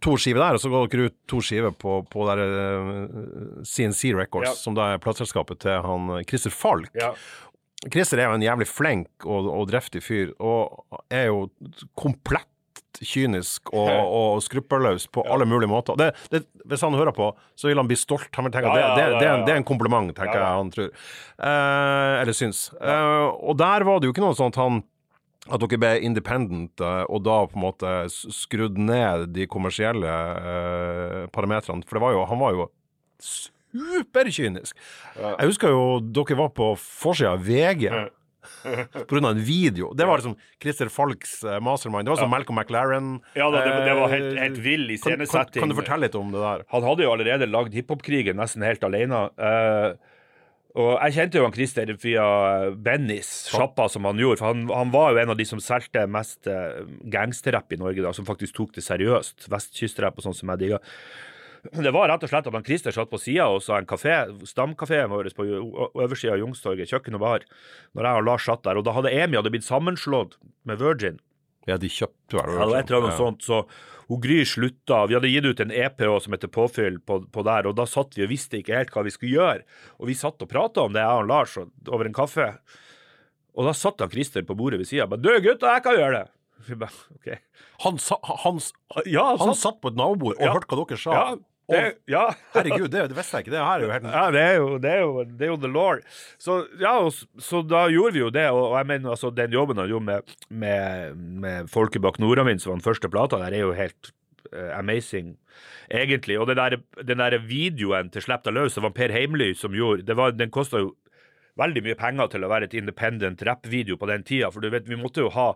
to skiver der, og så ga dere ut to skiver på, på der, eh, CNC Records, Ja. som da er plateselskapet til han eh, Christer Falk. Ja. Christer er jo en jævlig flink og, og driftig fyr, og er jo komplett kynisk og, og skruppelløs på alle mulige måter. Det, det, hvis han hører på, så vil han bli stolt. Han vil tenke at det, det, det, er en, kompliment, tenker jeg han tror. Eh, eller syns. Eh, og der var det jo ikke noe sånn at han at dere ble independent, eh, og da på en måte skrudd ned de kommersielle eh, parametrene. For det var jo, han var jo superkynisk. Jeg husker jo dere var på forsida av VG. Av en video. Det var liksom Christer Falks eh, mastermind. Det var som Malcolm McLaren. Ja da, det, det var helt, eh, helt vill kan, kan, kan du fortelle litt om det der? Han hadde jo allerede lagd hiphop-krigen nesten helt alene. Uh, og jeg kjente jo han Christer via Bennys, sjappa som han gjorde. For han, han var jo en av de som solgte mest gangsterrapp i Norge, da, som faktisk tok det seriøst. Vestkystrapp og sånn som jeg digga. Det var rett og slett at han Christer satt på sida hos en kafé, stamkafeen vår på øversida av Youngstorget, kjøkken og bar, når jeg og Lars satt der. Og da hadde Emi hadde blitt sammenslått med Virgin. Ja, de kjøpte vel Ja, et eller annet sånt, så hun Gry slutta. Vi hadde gitt ut en EP også, som heter Påfyll på, på der, og da satt vi og visste ikke helt hva vi skulle gjøre. Og vi satt og prata om det, jeg og Lars, over en kaffe. Og da satt han Christer på bordet ved sida og bare 'Du, gutta, jeg kan gjøre det'. Vi bare, ok. Han, sa, han, Ja, han satt- satt på et nabobord og Ja. hørte hva dere sa. ja, det, ja. Herregud, det, det visste jeg ikke. Det her er jo helt Ja, det er jo, det er jo, det er jo the law. Så, ja, så da gjorde vi jo det, og, og jeg mener altså den jobben han gjorde med, med, med Folket bak Nordavind, som var den første plata der, er jo helt uh, amazing, egentlig. Og den der, den der videoen til Slipp deg løs, det var Per Heimly som gjorde, det var, den kosta jo veldig mye penger til å være et independent rap-video på den tida, for du vet, vi måtte jo ha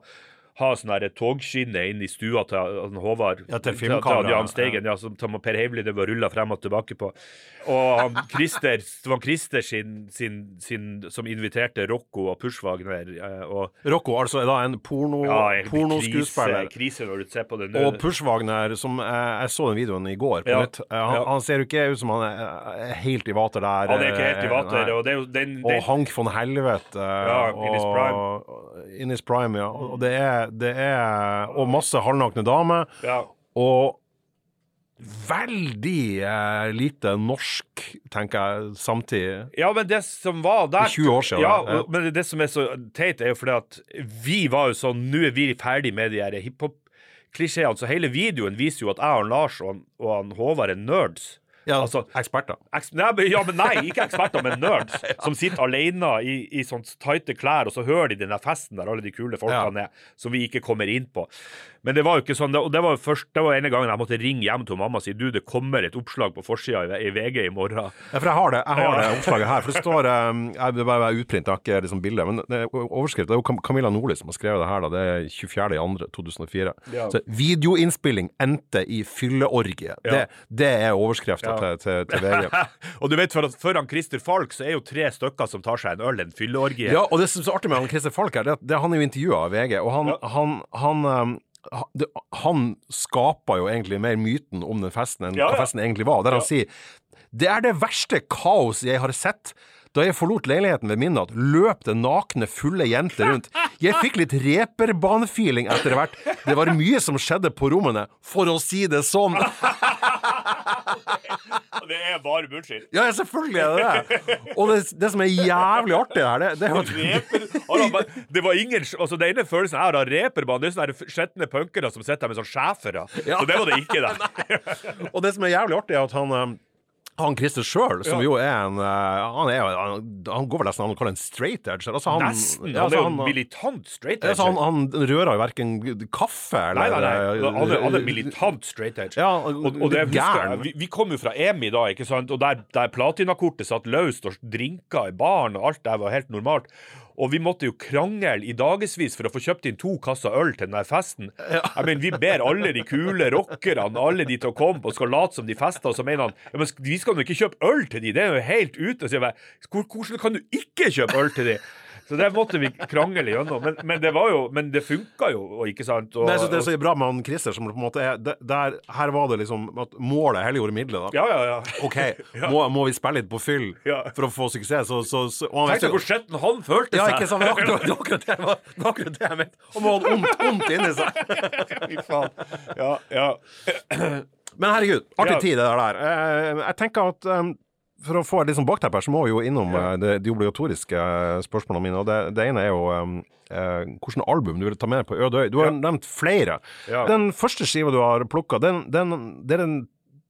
ha sånn togskinne inn i stua til han Håvard. Ja, til filmkameraet. Jan Steigen, ja, som som Per Heimly det var rulla frem og tilbake på. Og han Christer, det var Christer sin, sin, sin som inviterte Rocco og Pushwagner. eh, Og Rocco altså da en porno, ja, pornoskuespiller. Krise, krise når du ser på det nå. Og Pushwagner, som jeg, jeg så den videoen i går på Ja. nytt. Eh, han, Ja. han ser jo ikke ut som han er, helt i vater der. Han er ikke helt i eh, vater. nei. Og det jo den, Og Hank von Helvete. Ja, in his og- In his prime, ja. Og det er, det er Og masse halvnakne damer. ja. Og veldig eh, lite norsk, tenker jeg, samtidig. Ja, men det som var der Det er 20 år siden, Ja, ja. og- men det som er så teit, er jo fordi at vi var jo sånn Nå er vi ferdig med de her hiphop-klisjeene. Så hele videoen viser jo at jeg og Lars og, og han Håvard er nerds. Ja, Altså- eksperter. Eks nei, ja, men nei, ikke eksperter, men nerds. Som sitter alene i, i sånt tighte klær, og så hører de den festen der alle de kule folkene er, som vi ikke kommer inn på. Men det var jo ikke sånn, og det var jo først, det var ene gangen jeg måtte ringe hjem til mamma og si du, det kommer et oppslag på forsida i, i VG i morgen. Ja, for jeg har det, jeg har det oppslaget her. For det står um, jeg, Det er bare utprint, jeg har ikke liksom bilde. Men det er er jo Camilla Nordli som har skrevet det her. da Det er 24.2.2004. Ja. Så videoinnspilling endte i fylleorgie. Det, det er Ja. Til, til, til VG. og du vet, for han Christer Falk så er jo tre stykker som tar seg en øl, en fylleorgie. Ja, og det som er så artig med han Christer Falk her, det, det han er jo intervjua av VG, og han, Ja. han, han um, det, han skaper jo egentlig mer myten om den festen enn Ja, hva ja. festen egentlig var. Der han Ja. sier det er det verste kaos jeg har sett. Da jeg forlot leiligheten ved midnatt, løp det nakne, fulle jenter rundt. Jeg fikk litt reperbanefeeling etter hvert. Det var mye som skjedde på rommene, for å si det sånn. Det er bare bullshit. Ja, selvfølgelig er det det. Og det, det som er jævlig artig her, det, det er jo det var ingen altså Det ene følelsen jeg har av reperbanen, det er sånne skjetne punkere som sitter der med sånn schæfere. Så det var det ikke der. Og det som er jævlig artig, er at han eh, han Christer sjøl, som Ja. jo er en eh, Han, er, han, han går vel nesten an å kalle en straight edge. Altså han, Nesten. ja, Han er jo altså, militant straight edge. altså, han, rører jo verken kaffe eller Nei, nei, nei. Han er, han er militant straight edge. Ja, og, og det husker vi, vi kom jo fra EMI da, ikke sant? og der, der platinakortet satt løst og drinker i baren, og alt der var helt normalt. Og vi måtte jo krangle i dagevis for å få kjøpt inn to kasser øl til den der festen. Jeg mener, Vi ber alle de kule rockerne alle de til å komme og skal late som de fester, og så mener han ja, men vi skal jo ikke kjøpe øl til de, det er jo helt ute. Så jeg bare, Hvordan kan du ikke kjøpe øl til de? Så der måtte vi krangle gjennom. Men, men det var jo, men det funka jo, og ikke sant? Og, det, er så, det er så bra med han Christer, som på en måte er det- der, Her var det liksom at målet helliggjorde middelet. da. ja, ja, ja. OK, må, må vi spille litt på fyll Ja. for å få suksess? Så, så, så, og han Tenk deg hvor skitten han følte ja, seg! ikke sant? Det var akkurat det var det, det var- det det jeg mente. Og må ha vondt, vondt inni seg. Fy faen. Ja, ja. Men herregud, artig Ja. tid det der. Eh, Jeg tenker at um, for å få litt sånn bakteppe her, så må vi jo innom ja. de, de obligatoriske eh, spørsmålene mine. og Det, det ene er jo eh, hvilket album du vil ta med på Øde øy. Du har Ja. nevnt flere. Ja. Den første skiva du har plukka, den, den, det er den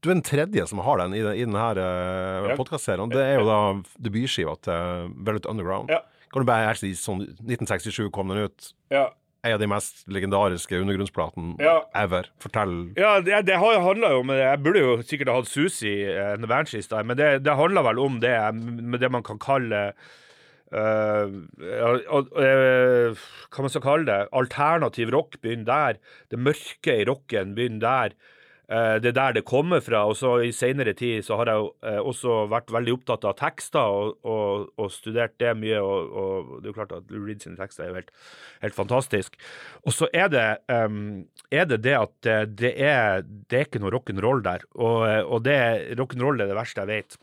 du er den tredje som har den i, den, i denne uh, podkastserien. Det er jo da debutskiva til Velvet Underground. Ja. Kan du bare si sånn 1967 kom den ut. Ja. En av de mest legendariske undergrunnsplatene Ja. ever. Fortell. Ja, det, det har jo handla om Jeg burde jo sikkert ha hatt Susi en Nevanchis der, men det, det handler vel om det med det man kan kalle Uh, uh, uh, eh, Hva man skal kalle det? Alternativ rock begynner der. Det mørke i rocken begynner der. Eh, det er der det kommer fra. Og så i seinere tid så har jeg jo eh, også vært veldig opptatt av tekster og, og, og studert det mye. Og, og det er jo klart at Lou Reed sine tekster er jo helt, helt fantastisk. Og så er det, um, er det det at eh, det er, det er ikke noe rock'n'roll der. Og, og det rock'n'roll er det verste jeg vet.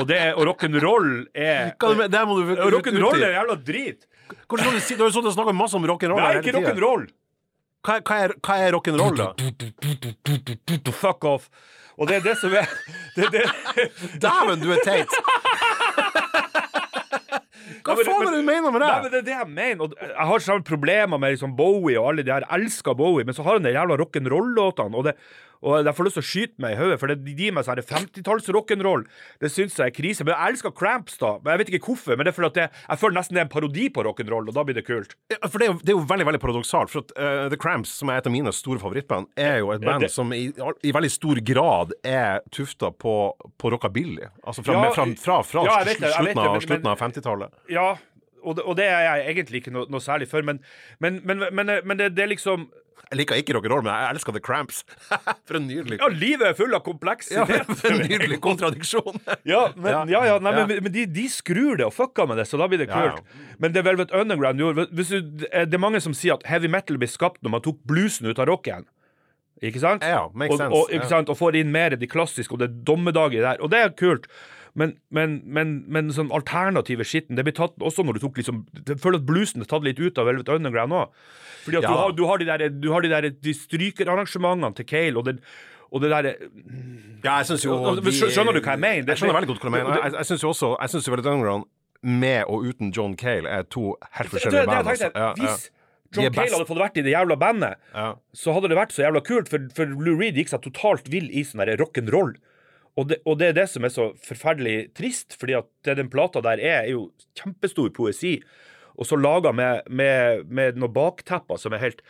Og, det, og rock'n'roll er Rock'n'roll er jævla drit! Hvordan kan du si Du har jo snakka masse om rock'n'roll Nei, ikke rock'n'roll! Hva, hva er, hva er rock'n'roll, da? Fuck off. Og det er det som er. Dæven, du er teit! Hva faen er det du mener med Nei, det? men det er det jeg mener. Jeg har samme problemer med liksom Bowie og alle de her. Jeg elsker Bowie, men så har han de jævla rock'n'roll-låtene. Og, det- og jeg får lyst til å skyte meg i hodet, for det, de gir meg sånn 50-talls rock'n'roll. Det syns jeg er krise. Men jeg elsker Cramps, da. Men Jeg vet ikke hvorfor, men det er fordi at jeg, jeg føler nesten det er en parodi på rock'n'roll, og da blir det kult. Ja, For det er, jo, det er jo veldig veldig paradoksalt. For at uh, The Cramps, som er et av mine store favorittband, er jo et band det- som i, i veldig stor grad er tufta på, på rockabilly. Altså fra, Ja, med- fra, fra, fra ja, slutten, av, av 50-tallet. Ja, og det, og det er jeg egentlig ikke noe, noe særlig for, men, men, men, men, men det, det er liksom Jeg liker ikke rock'n'roll, men jeg elsker The Cramps. for en nydelig Ja, livet er full av ja, for en nydelig kontradiksjon. Ja, men, Ja. ja, nei. Men, men de, de skrur det og fucker med det, så da blir det kult. Men det Velvet Underground gjorde du, Det er mange som sier at heavy metal blir skapt når man tok bluesen ut av rocken. Ikke sant? Ja, makes og, sense. Og, Ja. sant? og får inn mer de klassiske, og det er dommedager der. Og det er kult. Men, men, men, men sånn alternative skitten Det blir tatt også når du tok liksom Jeg føler at bluesen er tatt litt ut av Velvet Underground òg. Fordi at Ja. du, har, du har de der, du har de der de strykerarrangementene til Kale, og det, og det der Ja, jeg syns jo Og- og- skjønner du hva jeg mener? Det- Jeg skjønner veldig godt hva du mener. Jeg, jeg syns jo også Jeg syns jo Velvet Underground med og uten John Cale er to helt forskjellige band. altså. Ja, ja. John Cale hadde fått vært i det jævla bandet, Ja. så hadde det vært så jævla kult, for, for Lou Reed gikk seg totalt vill i sånn rock'n'roll. Og det, og det er det som er så forferdelig trist, fordi at det den plata der er, er jo kjempestor poesi. Og så laga med, med, med noen baktepper som er helt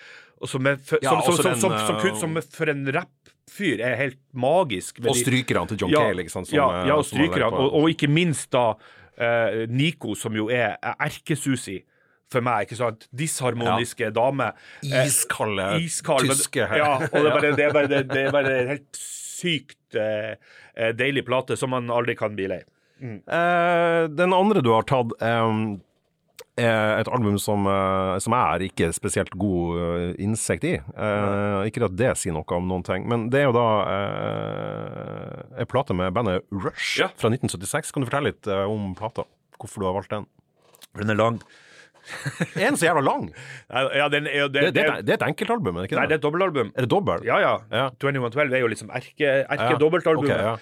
som, er for, Ja, som, den, som, en rappfyr er helt magisk. Og strykerne til John ja, Cale, ikke sant. som, ja, eh, ja, og strykerne. Og, og ikke minst da eh, Nico, som jo er er erkesusi for meg, ikke sant? Disharmoniske dame. Eh, Iskalde, iskald, men- tyske Ja, og det er bare, det er bare, det, det er bare helt sykt eh, eh, deilig plate som man aldri kan bli lei. Eh, den andre du har tatt, eh, er et album som, eh, som jeg har ikke spesielt god eh, innsikt i. Eh, ikke at det sier noe om noen ting, men det er jo da eh, en plate med bandet Rush Ja. fra 1976. Kan du fortelle litt eh, om plata? Hvorfor du har valgt den? Den er lang. Er den så jævla lang? Ja, den ja, jo det, Det, det, er- det er et enkeltalbum, er det ikke Nei, det det? er et dobbeltalbum. Er det dobbel? Ja, ja. Ja. 2112 er jo liksom erke, erke-dobbeltalbumet. Ok, ja.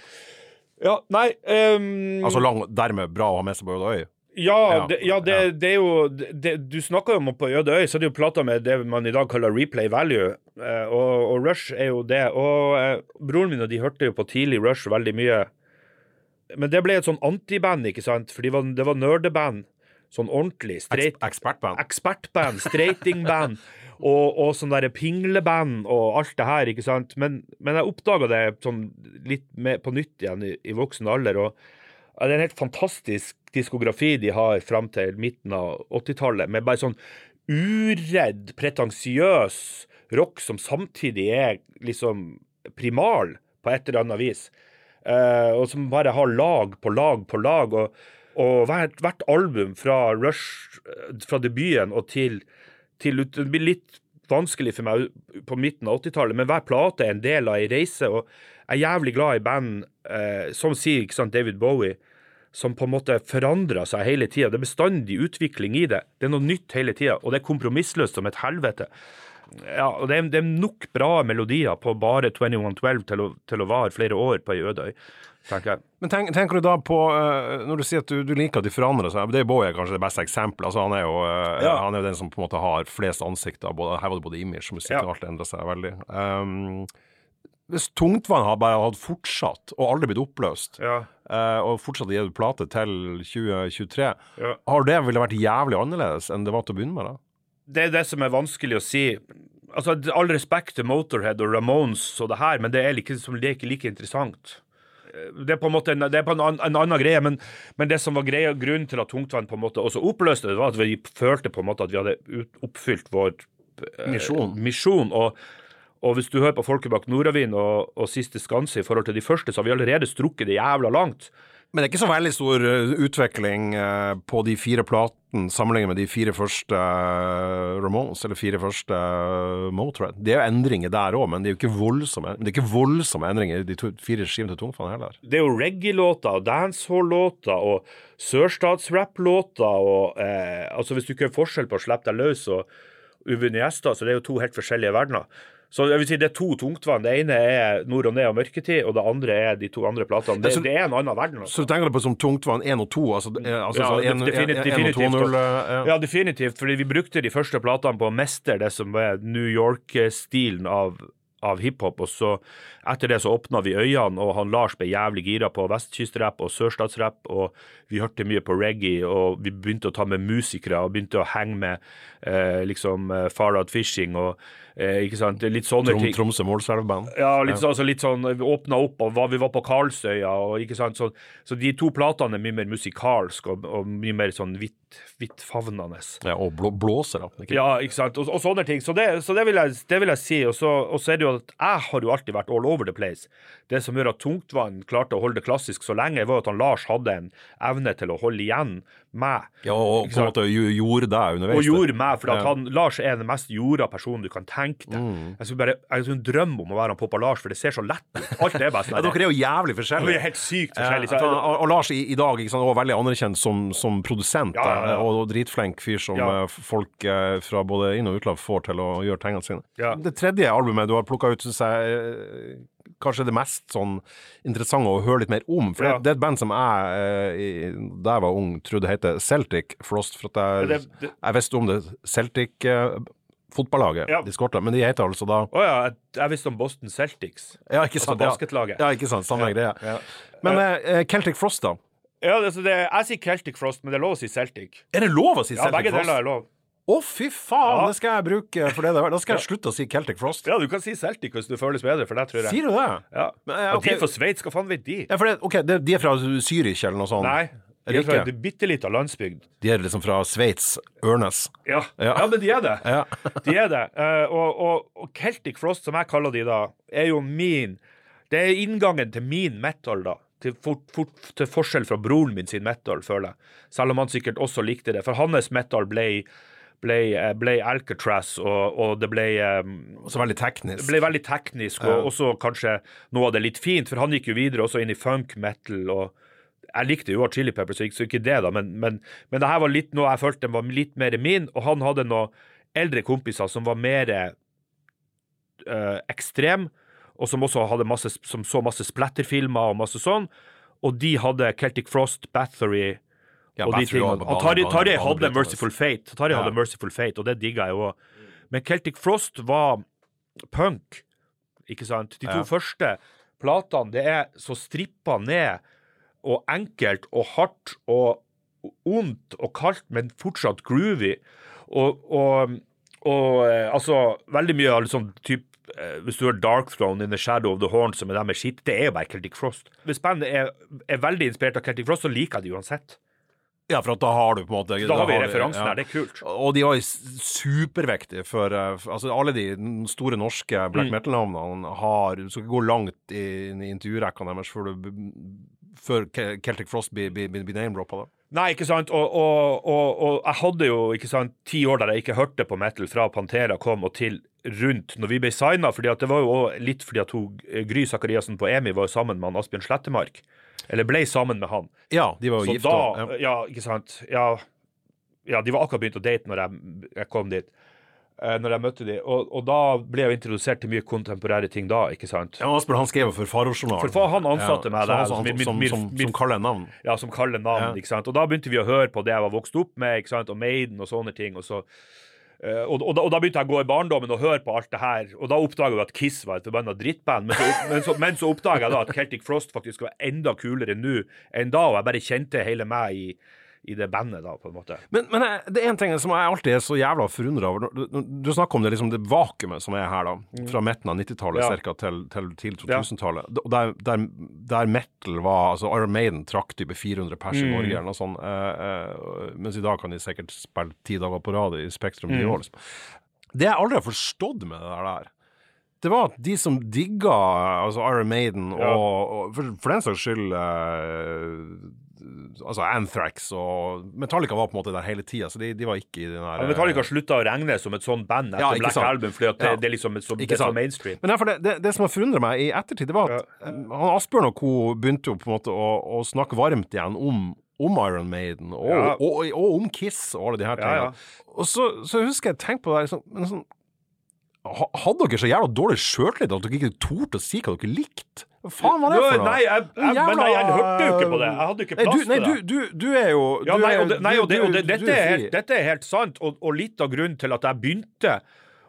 Ja, nei um... Altså lang, dermed bra å ha med seg på Øde øy? Ja, Ja, det, ja, det, det er jo det, Du snakker jo om på Øde øy, så er det jo plata med det man i dag kaller replay value. Eh, og, og Rush er jo det. Og eh, broren min og de hørte jo på tidlig Rush veldig mye. Men det ble et sånn antiband, ikke sant? For de var, det var nerdeband. Sånn ordentlig. Straight, Ekspertband? ekspertband, streitingband og, og sånn derre pingleband og alt det her, ikke sant. Men, men jeg oppdaga det sånn litt med, på nytt igjen i, i voksen alder. og Det er en helt fantastisk diskografi de har fram til midten av 80-tallet, med bare sånn uredd, pretensiøs rock som samtidig er liksom primal på et eller annet vis. Uh, og som bare har lag på lag på lag. Og, og hvert, hvert album fra Rush, eh, fra debuten og til, til Det blir litt vanskelig for meg på midten av 80-tallet, men hver plate er en del av ei reise. Og jeg er jævlig glad i band eh, som sier ikke sant, David Bowie, som på en måte forandrer seg hele tida. Det er bestandig utvikling i det. Det er noe nytt hele tida, og det er kompromissløst som et helvete. Ja, og det er, det er nok bra melodier på bare 2112 til å, til å vare flere år på ei øde tenker jeg. Men tenk, tenker du da på uh, Når du sier at du, du liker at de forandrer seg Det er Bowie kanskje det beste eksempelet. Altså, han, er jo, uh, Ja. han er jo den som på en måte har flest ansikter. Både, her var det både image og musikk, Ja. og alt endrer seg veldig. Um, hvis Tungtvann hadde bare hadde fortsatt, og aldri blitt oppløst, Ja. uh, og fortsatt gitt ut plate til 2023, Ja. har det ville vært jævlig annerledes enn det var til å begynne med? da? Det er det som er vanskelig å si. Altså, All respekt til Motorhead og Ramones og det her, men det er liksom, det er ikke like interessant. Det er på en måte en, det er på en, annen- en annen greie, men, men det som var greia, grunnen til at Tungtvann på en måte også oppløste det, var at vi følte på en måte at vi hadde ut, oppfylt vår eh, Misjon. misjon. Og, og hvis du hører på Folket bak Nordavind og, og Siste Skanse i forhold til de første, så har vi allerede strukket det jævla langt. Men det er ikke så veldig stor uh, utvikling uh, på de fire platene sammenlignet med de fire første uh, Ramones, eller fire første Motörhead. Det er jo endringer der òg, men det er jo ikke voldsomme, det er ikke voldsomme endringer i de fire skivene til Tungtvann heller. det er jo reggae-låter og dancehall-låter og sørstatsrap-låter og eh, Altså, hvis du ikke gjør forskjell på å slippe deg løs og uvunne gjester, så det er jo to helt forskjellige verdener. Så jeg vil si det er to tungtvann. Det ene er Nord og Ned og Mørketid, og det andre er de to andre platene. Det, Altså, det er en annen verden. Altså. Så du tenker på som Tungtvann 1 og 2? Altså, eh, altså Ja, så en- defini- en- en- definitivt. 1 og 2-0? uh, Ja, definitivt. Fordi vi brukte de første platene på å mestre det som er New York-stilen av, av hiphop. Og så etter det så åpna vi øynene, og han Lars ble jævlig gira på vestkystrapp og sørstatsrapp. Og vi hørte mye på reggae, og vi begynte å ta med musikere og begynte å henge med eh, liksom Farad Fishing og eh, ikke sant, litt sånne Trom, ting. Tromsø Målselv-band? Ja, litt, ja. altså litt sånn, vi åpna opp, og var, vi var på Karlsøya, og ikke sant, så, så de to platene er mye mer musikalsk og, og mye mer sånn hvittfavnende. Ja, og blå, blåsere. ikke? Ja, ikke sant, og, og sånne ting. Så det, så det, vil, jeg, det vil jeg si. Og så, og så er det jo at jeg har jo alltid vært all over the place. Det som gjør at Tungtvann klarte å holde det klassisk så lenge, var at han Lars hadde en evne til å holde igjen meg. Ja, og på en måte gjorde det underveis. Og gjorde meg, for. Mm. han, Lars er den mest jorda personen du kan tenke deg. Jeg skulle bare, jeg skulle drømme om å være han Poppa Lars, for det ser så lett ut. Alt er bare sånn. Ja, dere er jo jævlig Vi forskjellige. er helt sykt forskjellige. Ja, og, og Lars i, i dag ikke sant, også veldig anerkjent som, som produsent, Ja, og, og dritflink fyr som eh, folk eh, fra både inn- og utland får til å gjøre tingene sine. Det tredje albumet du har plukka ut, syns jeg eh, kanskje det mest sånn interessante å høre litt mer om. For Ja. det, det er et band som jeg, eh, da jeg var ung, trodde het Celtic Frost, for at jeg, det- det- jeg visste om det Celtic eh, fotballaget Ja. de Skottland, men de heter altså da Å ja, jeg, visste om Boston Celtics. Ja, ikke Altså sant? Altså basketlaget. Ja, ikke sant. Samme greie. Ja. Men eh, Celtic Frost, da? Ja, det, det, jeg sier Celtic Frost, men det er lov å si Celtic. Er det lov å si Celtic Frost? Ja, begge deler er lov. Å, fy faen! Ja. Det skal jeg bruke for det det er. Da skal jeg slutte å si Celtic Frost. Ja, du kan si Celtic hvis du føles bedre, for det tror jeg. Sier du det? Ja. Men, Ja, ok. De er fra Sveits, hva faen vet de? Ja, for det, ok, De er fra Zürich eller noe sånt? Nei, de er fra en bitte lita landsbygd. De er liksom fra Sveits. Ørnes. Ja. Ja. ja, men de er det. Ja. De er det. Uh, og, og, og Celtic Frost, som jeg kaller de da, er jo min Det er inngangen til min metal, da. Til, for, for, til forskjell fra broren min sin metal, føler jeg. Selv om han sikkert også likte det. For hans metal ble ble, eh, ble Alcatraz, og, og det ble um, Også veldig teknisk. ble veldig teknisk, og også kanskje noe av det litt fint, for han gikk jo videre også inn i funk metal. og Jeg likte jo Chili Peppers, så ikke det, da, men, men, men det her var litt noe jeg følte var litt mer min, og han hadde noen eldre kompiser som var mer øh, ekstrem, og som også hadde masse, som så masse splatterfilmer og masse sånn, og de hadde Celtic Frost, Bathory Ja, og de tingene. og Tarjei tar hadde. Merciful Fate, Tarjei hadde Merciful Fate, og det digga jeg òg. Men Celtic Frost var punk, ikke sant? De to første platene, det er så strippa ned og enkelt og hardt og ondt og kaldt, men fortsatt groovy. Og, og, og eh, altså veldig mye av liksom typ eh, Hvis du har Dark Throne in the Shadow of the Horn, som er der med skitt, det er jo bare Celtic Frost. Hvis bandet er, er veldig inspirert av Celtic Frost, så liker jeg det uansett. Ja, for at da har du på en måte Da har vi referansen her, det er kult. Og de var jo s- superviktige for eh, Altså, alle de store norske Mm. black metal-navnene har Du skal ikke gå langt i, i intervjurekkene deres før, du, før Celtic Frost blir, name-droppa. Nei, ikke sant, og, og, og, og jeg hadde jo ikke sant, ti år der jeg ikke hørte på metal fra Pantera kom og til rundt når vi ble signa, det var jo litt fordi at hun, Gry Sakariassen på EMI var jo sammen med han Asbjørn Slettemark. Eller ble sammen med han. Ja, de var jo gift. Da, og, ja. ja. ikke sant, ja, ja, de var akkurat begynt å date når jeg, jeg kom dit. eh, når jeg møtte de, og, og da ble jeg introdusert til mye kontemporære ting da, ikke sant? Ja, Asbjørn han skrev for farosjonalen. For han ansatte meg der, som- Som, min- som, som, som kaller navn. Ja, som kaller navn, ikke sant? Og da begynte vi å høre på det jeg var vokst opp med, ikke sant? Og Maiden og sånne ting, og så... eh, og, og, da, og da begynte jeg å gå i barndommen og høre på alt det her, og da oppdaga jeg at Kiss var et forbanna drittband. Men men så, men så oppdaga jeg da at Celtic Frost faktisk var enda kulere nå enn da, og jeg bare kjente hele meg i, i det bandet da, på en måte. Men, men det er en ting som jeg alltid er så jævla forundra over. Du, snakker om det, liksom, det vakuumet som er her, da. Fra midten av 90-tallet Ja. til, til tidlig 2000-tallet. Og Der, der, der metal var Altså Iron Maiden trakk type 400 pers i Mm. Norge, eller noe sånt. Eh, eh, mens i dag kan de sikkert spille ti dager på rad i Spektrum Mm. år. Liksom. Det jeg aldri har forstått med det der, det var at de som digga altså Iron Maiden, og, Ja. og for, for den saks skyld eh, Altså Anthrax og Metallica var på en måte der hele tida, så de, de var ikke i den der Ja, Metallica slutta å regne som et sånt band etter Ja, Black sant. Album, fordi det, Ja. det er liksom et, så, det er så mainstream. Men derfor det, det, det som har forundret meg i ettertid, det var at eh, han Asbjørn og co. begynte jo på en måte å, å snakke varmt igjen om, om Iron Maiden og, Ja. og, og, og om Kiss og alle de her tingene. ja. Og så, så husker jeg tenkte på det liksom, men sånn, Hadde dere så jævla dårlig sjøltillit at dere ikke torde å si hva dere likte? Hva faen var det for noe? Nei, jeg, jeg, Jævla- men jeg, jeg hørte jo ikke på det. Jeg hadde ikke Nei, plass du, nei, til det. du, du, du er jo Ja, nei, og, det, nei, og, det, og det, dette, er helt, dette er helt sant, og, og litt av grunnen til at jeg begynte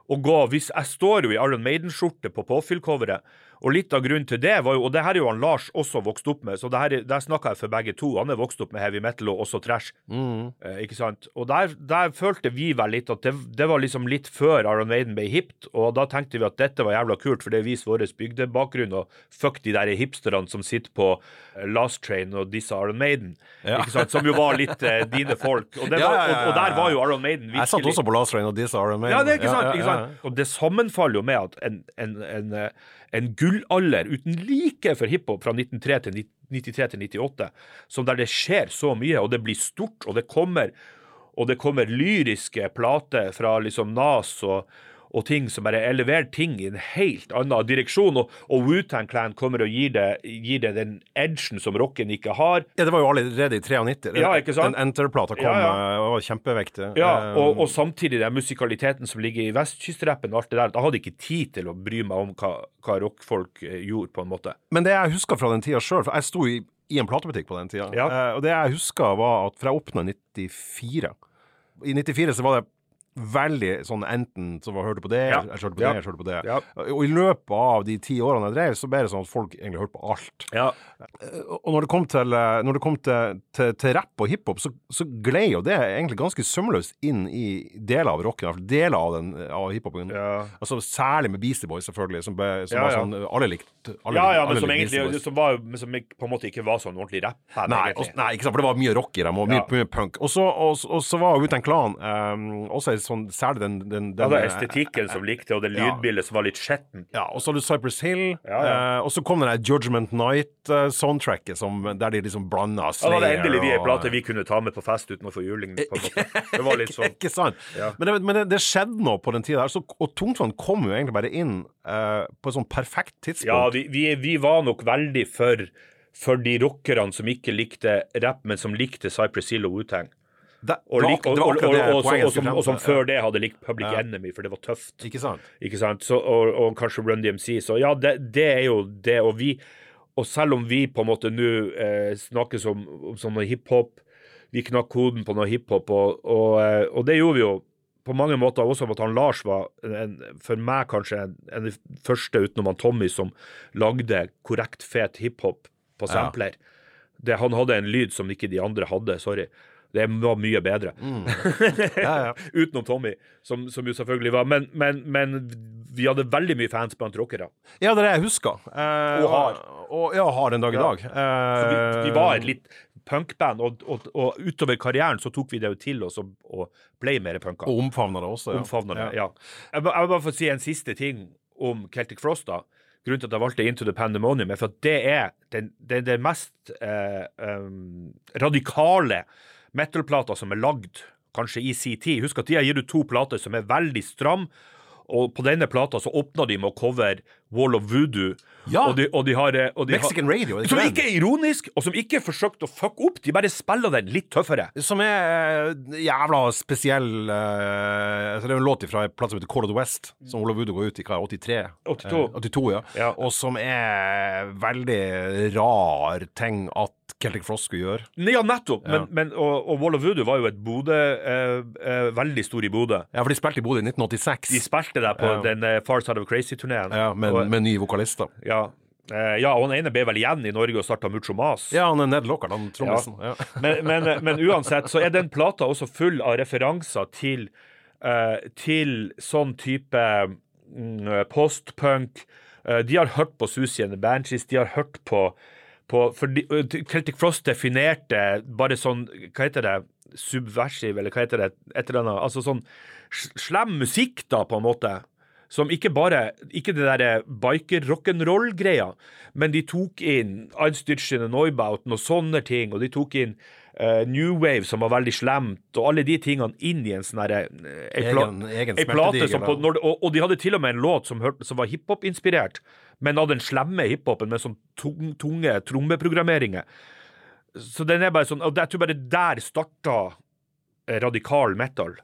å gå hvis Jeg står jo i Iron Maiden-skjorte på påfyllcoveret, og litt av grunnen til det var jo Og det her er jo han Lars også vokst opp med, så det her, er- der snakker jeg for begge to. Han er vokst opp med heavy metal og også trash. Mm. Eh, ikke sant? Og der, der følte vi vel litt at det, det var liksom litt før Iron Maiden ble hipt, og da tenkte vi at dette var jævla kult, for det viser vår bygdebakgrunn, og fuck de der hipsterne som sitter på eh, Last Train og disse Iron Maiden, Ja. ikke sant? som jo var litt eh, dine folk. Og, var, og, og der var jo Iron Maiden Jeg satt også på Last Train og disse Iron Maiden. ja, det er ikke sant. Ikke sant? Og det sammenfaller jo med at en, en, en, eh, en gullalder uten like for hiphop fra 1903 til 90 93 til 98, som der det skjer så mye, og det blir stort, og det kommer og det kommer lyriske plater fra liksom Nas og, og ting som bare eleverer ting i en helt annen direksjon. Og, og Wu-Tang Clan kommer og gir det, gir det den edgen som rocken ikke har. Ja, det var jo allerede i 93. Ja, ikke sant? Den Enter-plata kom Ja, ja. eh, og var kjempevektig. Ja, Eh, og, og samtidig den musikaliteten som ligger i vestkystrappen og alt det der. Da hadde ikke tid til å bry meg om hva, hva rockfolk eh, gjorde, på en måte. Men det jeg husker fra den tida sjøl, for jeg sto i, i en platebutikk på den tida, Ja. og det jeg husker var at fra jeg åpna i 94. I 94 så var det veldig sånn enten så var, hørte på det, Ja. jeg hørte på det, jeg hørte på det. Ja. Og i løpet av de ti årene jeg drev, så ble det sånn at folk egentlig hørte på alt. Ja, Og når det kom til, eh, når det kom til, til, til rapp og hiphop, så, så glei jo det egentlig ganske sømløst inn i deler av rocken, deler av, den, av hiphopen. Altså Særlig med Beastie Boys, selvfølgelig, som, ble, som var sånn Alle likte alle, ja, ja men som egentlig som var, som på en måte ikke var sånn ordentlig rapp. Nei, og, nei, ikke sant, for det var mye rock i dem, og mye, mye punk. Og så, og, og så var jo uten klan um, også en sånn, særlig den, den, Ja, det var estetikken som likte, og det Ja. lydbildet som var litt skjettent. Ja, og så hadde du Cypress Hill, Ja, ja. eh, og så kom den der Judgment Night-soundtracket, som der de liksom blanda Ja, det var endelig vi ei plate vi kunne ta med på fest uten å få juling. Det var litt sånn. Ikke sant? Ja. Men, det, men det, det skjedde noe på den tida så, og Tungtvann kom jo egentlig bare inn eh, på et sånn perfekt tidspunkt. Ja, vi, vi, vi var nok veldig for, for de rockerne som ikke likte rapp, men som likte Cypress Hill og Wu-Tang. Og, lik- og, og, og, som, og som før det hadde likt Public Ja. Enemy, for det var tøft. Ikke sant? Ikke sant? Så, og, og kanskje Run DMC. Så ja, det, det er jo det. Og vi Og selv om vi på en måte nå eh, snakker om, om hiphop, vi knakk koden på noe hiphop, og, og, eh, og det gjorde vi jo på mange måter også om at han Lars var en, for meg kanskje en, en første utenom han Tommy som lagde korrekt fet hiphop på Ja. sampler. Det, han hadde en lyd som ikke de andre hadde, sorry. Det var mye bedre. Ja, ja. Utenom Tommy, som, som jo selvfølgelig var men, men, men vi hadde veldig mye fans blant rockere. Ja, det er det jeg husker. Eh, Og har. Og, ja, har den dag i dag. Eh, vi, vi var et litt punkband, og, og, og utover karrieren så tok vi det jo til oss og, og ble mer punka. Og omfavna det også. Ja. Omfavna det, ja. Jeg, jeg vil bare få si en siste ting om Celtic Frost, da. Grunnen til at jeg valgte Into the Pandemonium, er for at det er den, den, den mest eh, um, radikale metal-plata som er lagd, kanskje i sin tid. Husk at de har gitt ut to plater som er veldig stram, Og på denne plata så åpna de med å cover Wall of Voodoo. Ja. Og de, og de har, eh, og de Mexican har, Radio, Ikke Som ikke er ironisk, og som ikke forsøkte å fucke opp. De bare spiller den litt tøffere. Som er eh, jævla spesiell uh, altså Det er en låt fra en plass som heter Call of the West, som Olav Voodoo går ut i hva, 83? 82. Eh, 82 ja. Ja. Og som er veldig rar ting at Celtic Frost skulle gjøre. Ja, nettopp. Men, men, og, og Wall of Voodoo var jo et Bodø eh, eh, Veldig stor i Bodø. Ja, for de spilte i Bodø i 1986. De spilte der på Ja. den eh, Far Side of Crazy-turneen. ja, med, Og- med vokalist, vokalister. ja. Eh, ja, og han ene ble vel igjen i Norge og starta Mucho Mas. Ja, han er Ned Lockard, han trommisen. Ja. Men, men, men uansett så er den plata også full av referanser til, uh, til sånn type um, postpunk. Uh, de har hørt på Susie and the Banshees, de har hørt på, på de, uh, Celtic Frost definerte bare sånn Hva heter det? Subversiv, eller hva heter det? Et eller annet. Altså sånn slem musikk, da, på en måte. Som ikke bare Ikke det derre biker-rock'n'roll-greia, men de tok inn Einstürchen og Neubauten og sånne ting, og de tok inn uh, New Wave, som var veldig slemt, og alle de tingene inn i en sånn herre eh, ei egen plate som på, når, og, og de hadde til og med en låt som, hørte, som var hiphop-inspirert, men av den slemme hiphopen med sånn tung, tunge trommeprogrammeringer. Så den er bare sånn Og jeg tror bare der starta eh, radikal metal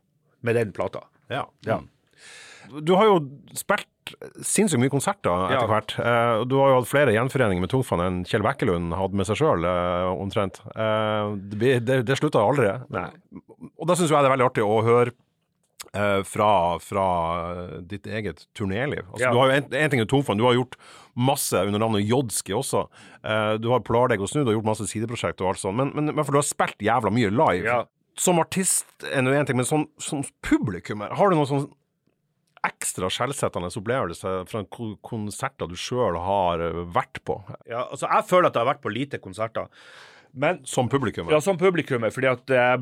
med den plata. Ja. Ja. Du har jo spilt sinnssykt mye konserter etter Ja. hvert. Eh, du har jo hatt flere gjenforeninger med tungfan enn Kjell Bekkelund hadde med seg sjøl, omtrent. Eh, det, det, det slutta aldri. Nei. Og da syns jeg det er veldig artig å høre eh, fra, fra ditt eget turnéliv. Altså, Ja. Du har jo en, en ting er tungfan, du har gjort masse under navnet Jodski også. Uh, du har Polardegg og Snu, du har gjort masse sideprosjekt og alt sånt, men, men, men for du har spilt jævla mye live. Ja. Som artist er nå én ting, men som, som publikummer, har du noen sånn ekstra skjellsettende opplevelse fra konserter du sjøl har eh, vært på, Ja, altså Jeg føler at jeg har vært på lite konserter. Men som publikummer? Ja, som publikummer, fordi at jeg,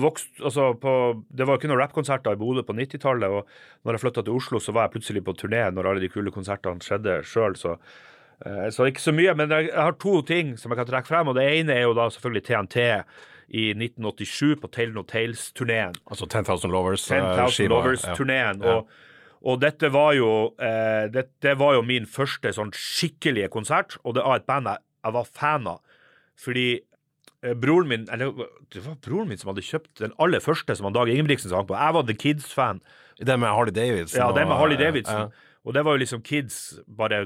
vokst altså på, Det var ikke noen rappkonserter i Bodø på 90-tallet, og når jeg flytta til Oslo, så var jeg plutselig på turné når alle de kule konsertene skjedde sjøl, så eh, så ikke så mye. Men jeg, jeg har to ting som jeg kan trekke frem, og det ene er jo da selvfølgelig TNT i 1987 på Tale No Tales-turneen. Altså 10,000 Lovers? eh, 10,000 skiva, ja. Lovers-turneen. Og, og dette var jo eh, det, det var jo min første sånn skikkelige konsert, og det var et band jeg, jeg var fan av. Fordi eh, broren min Eller det var broren min som hadde kjøpt den aller første som han Dag Ingebrigtsen sang på. Jeg var The Kids-fan. Den med Harley Davidson? Ja, den med Harley Davidson. Ja. Og det var jo liksom Kids, bare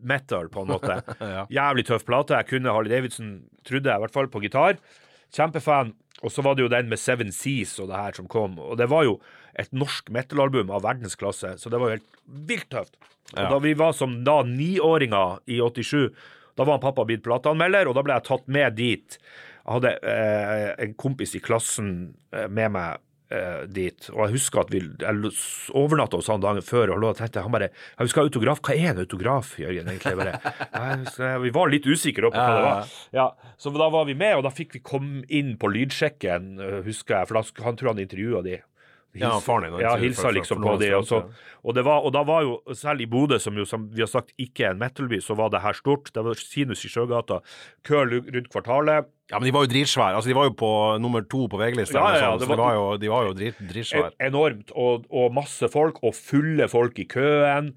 metal, på en måte. Ja. Jævlig tøff plate. Jeg kunne Harley Davidson, trodde jeg i hvert fall, på gitar. Kjempefan. Og så var det jo den med Seven Seas og det her som kom. Og det var jo et norsk metalalbum av verdensklasse, så det var jo helt vilt tøft. Og Ja. da vi var som da niåringer i 87, da var han pappa blitt plateanmelder, og da ble jeg tatt med dit. Jeg hadde eh, en kompis i klassen eh, med meg dit, og jeg husker at vi jeg overnatta hos han dagen før, og lå og tenkte han bare Jeg husker autograf. Hva er en autograf, Jørgen? egentlig? Bare, husker, vi var litt usikre på hva det var. Ja, så da var vi med, og da fikk vi komme inn på lydsjekken, øh, husker jeg, for da, han tror han intervjua de. Ja, faren din, Ja, hilsa liksom på de. Og, så, og, det var, og da var jo, selv i Bodø, som jo som vi har sagt ikke er en metal-by, så var det her stort. Det var Sinus i Sjøgata, kø rundt kvartalet. Ja, men de var jo dritsvære. Altså, de var jo på nummer to på VG-lista, Ja, ja, ja, de var- jo, de var jo drit, dritsvære. E- Enormt. Og, og masse folk, og fulle folk i køen.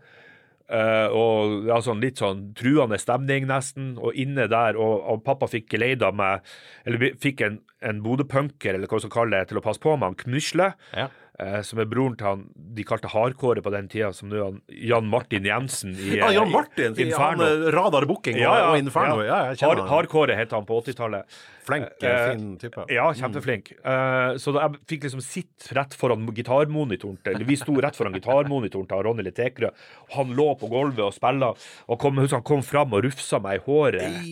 Uh, og ja, sånn litt sånn truende stemning, nesten. Og inne der, og, og pappa fikk geleida meg Eller fikk en, en Bodø-punker, eller hva man skal kalle det, til å passe på med han Knusle. Ja. Eh, som er broren til han de kalte hardkåre på den tida, som nå er han Jan Martin Jensen i Ja, eh, Jan Martin, i han Inferno. eh, Radar Booking og, og Inferno. Ja, Hard, han. hardkåre het han på 80-tallet. Flink, Eh, fin type. Ja, kjempeflink. Eh, så da jeg fikk liksom sitte rett foran gitarmonitoren til vi sto rett foran gitarmonitoren til Ronny Letekrø. og Han lå på gulvet og spilla, og kom, husk, han kom fram og rufsa meg i håret.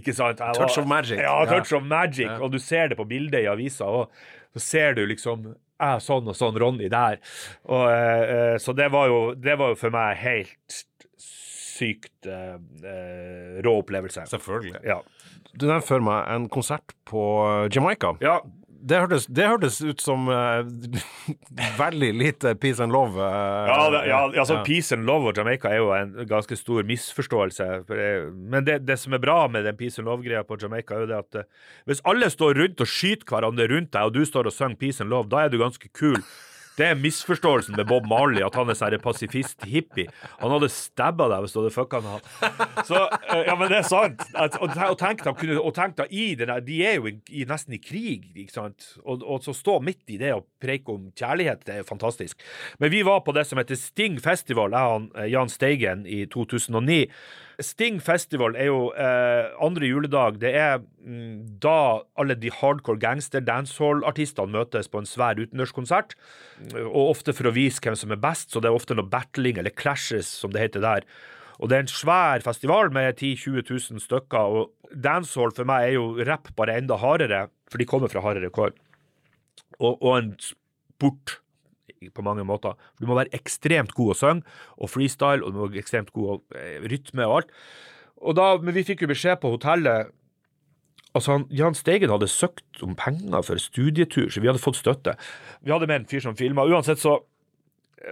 Ikke sant? Touch of magic. Ja, touch Ja. of magic. Og du ser det på bildet i avisa, og så ser du liksom jeg sånn og sånn, Ronny der. Og, eh, eh, så det var, jo, det var jo for meg helt sykt eh, eh, rå opplevelse. Selvfølgelig. Ja. Du nevnte før meg en konsert på Jamaica. ja. Det hørtes, det hørtes ut som uh, veldig lite peace and love. Uh, Ja, det, ja, altså ja. Peace and love og Jamaica er jo en ganske stor misforståelse. Men det, det som er bra med den peace and love-greia på Jamaica, er jo det at uh, hvis alle står rundt og skyter hverandre rundt deg, og du står og synger peace and love, da er du ganske kul. Det er misforståelsen med Bob Marley, at han er sånn pasifist-hippie. Han hadde stabba deg hvis du hadde fucka med han. Så, eh, ja, men det er sant. At, og, og tenk da, kunne, og tenk da i det der, De er jo i, nesten i krig, ikke sant. Og, og så stå midt i det og preike om kjærlighet, det er fantastisk. Men vi var på det som heter Sting Festival, jeg og Jan Steigen, i 2009. Sting Festival er jo eh, andre juledag. Det er mm, da alle de hardcore gangster dancehall-artistene møtes på en svær utendørskonsert. Og ofte for å vise hvem som er best, så det er ofte noe battling, eller clashes, som det heter der. Og det er en svær festival med 10 000-20 000 stykker. Og dancehall for meg er jo rapp bare enda hardere, for de kommer fra hardere kår. Og, og en sport på mange måter. Du må være ekstremt god å synge, og freestyle, og du må være ekstremt god å eh, rytme og alt. Og da, Men vi fikk jo beskjed på hotellet Altså, Jan Steigen hadde søkt om penger for studietur, så vi hadde fått støtte. Vi hadde med en fyr som filma. Uansett så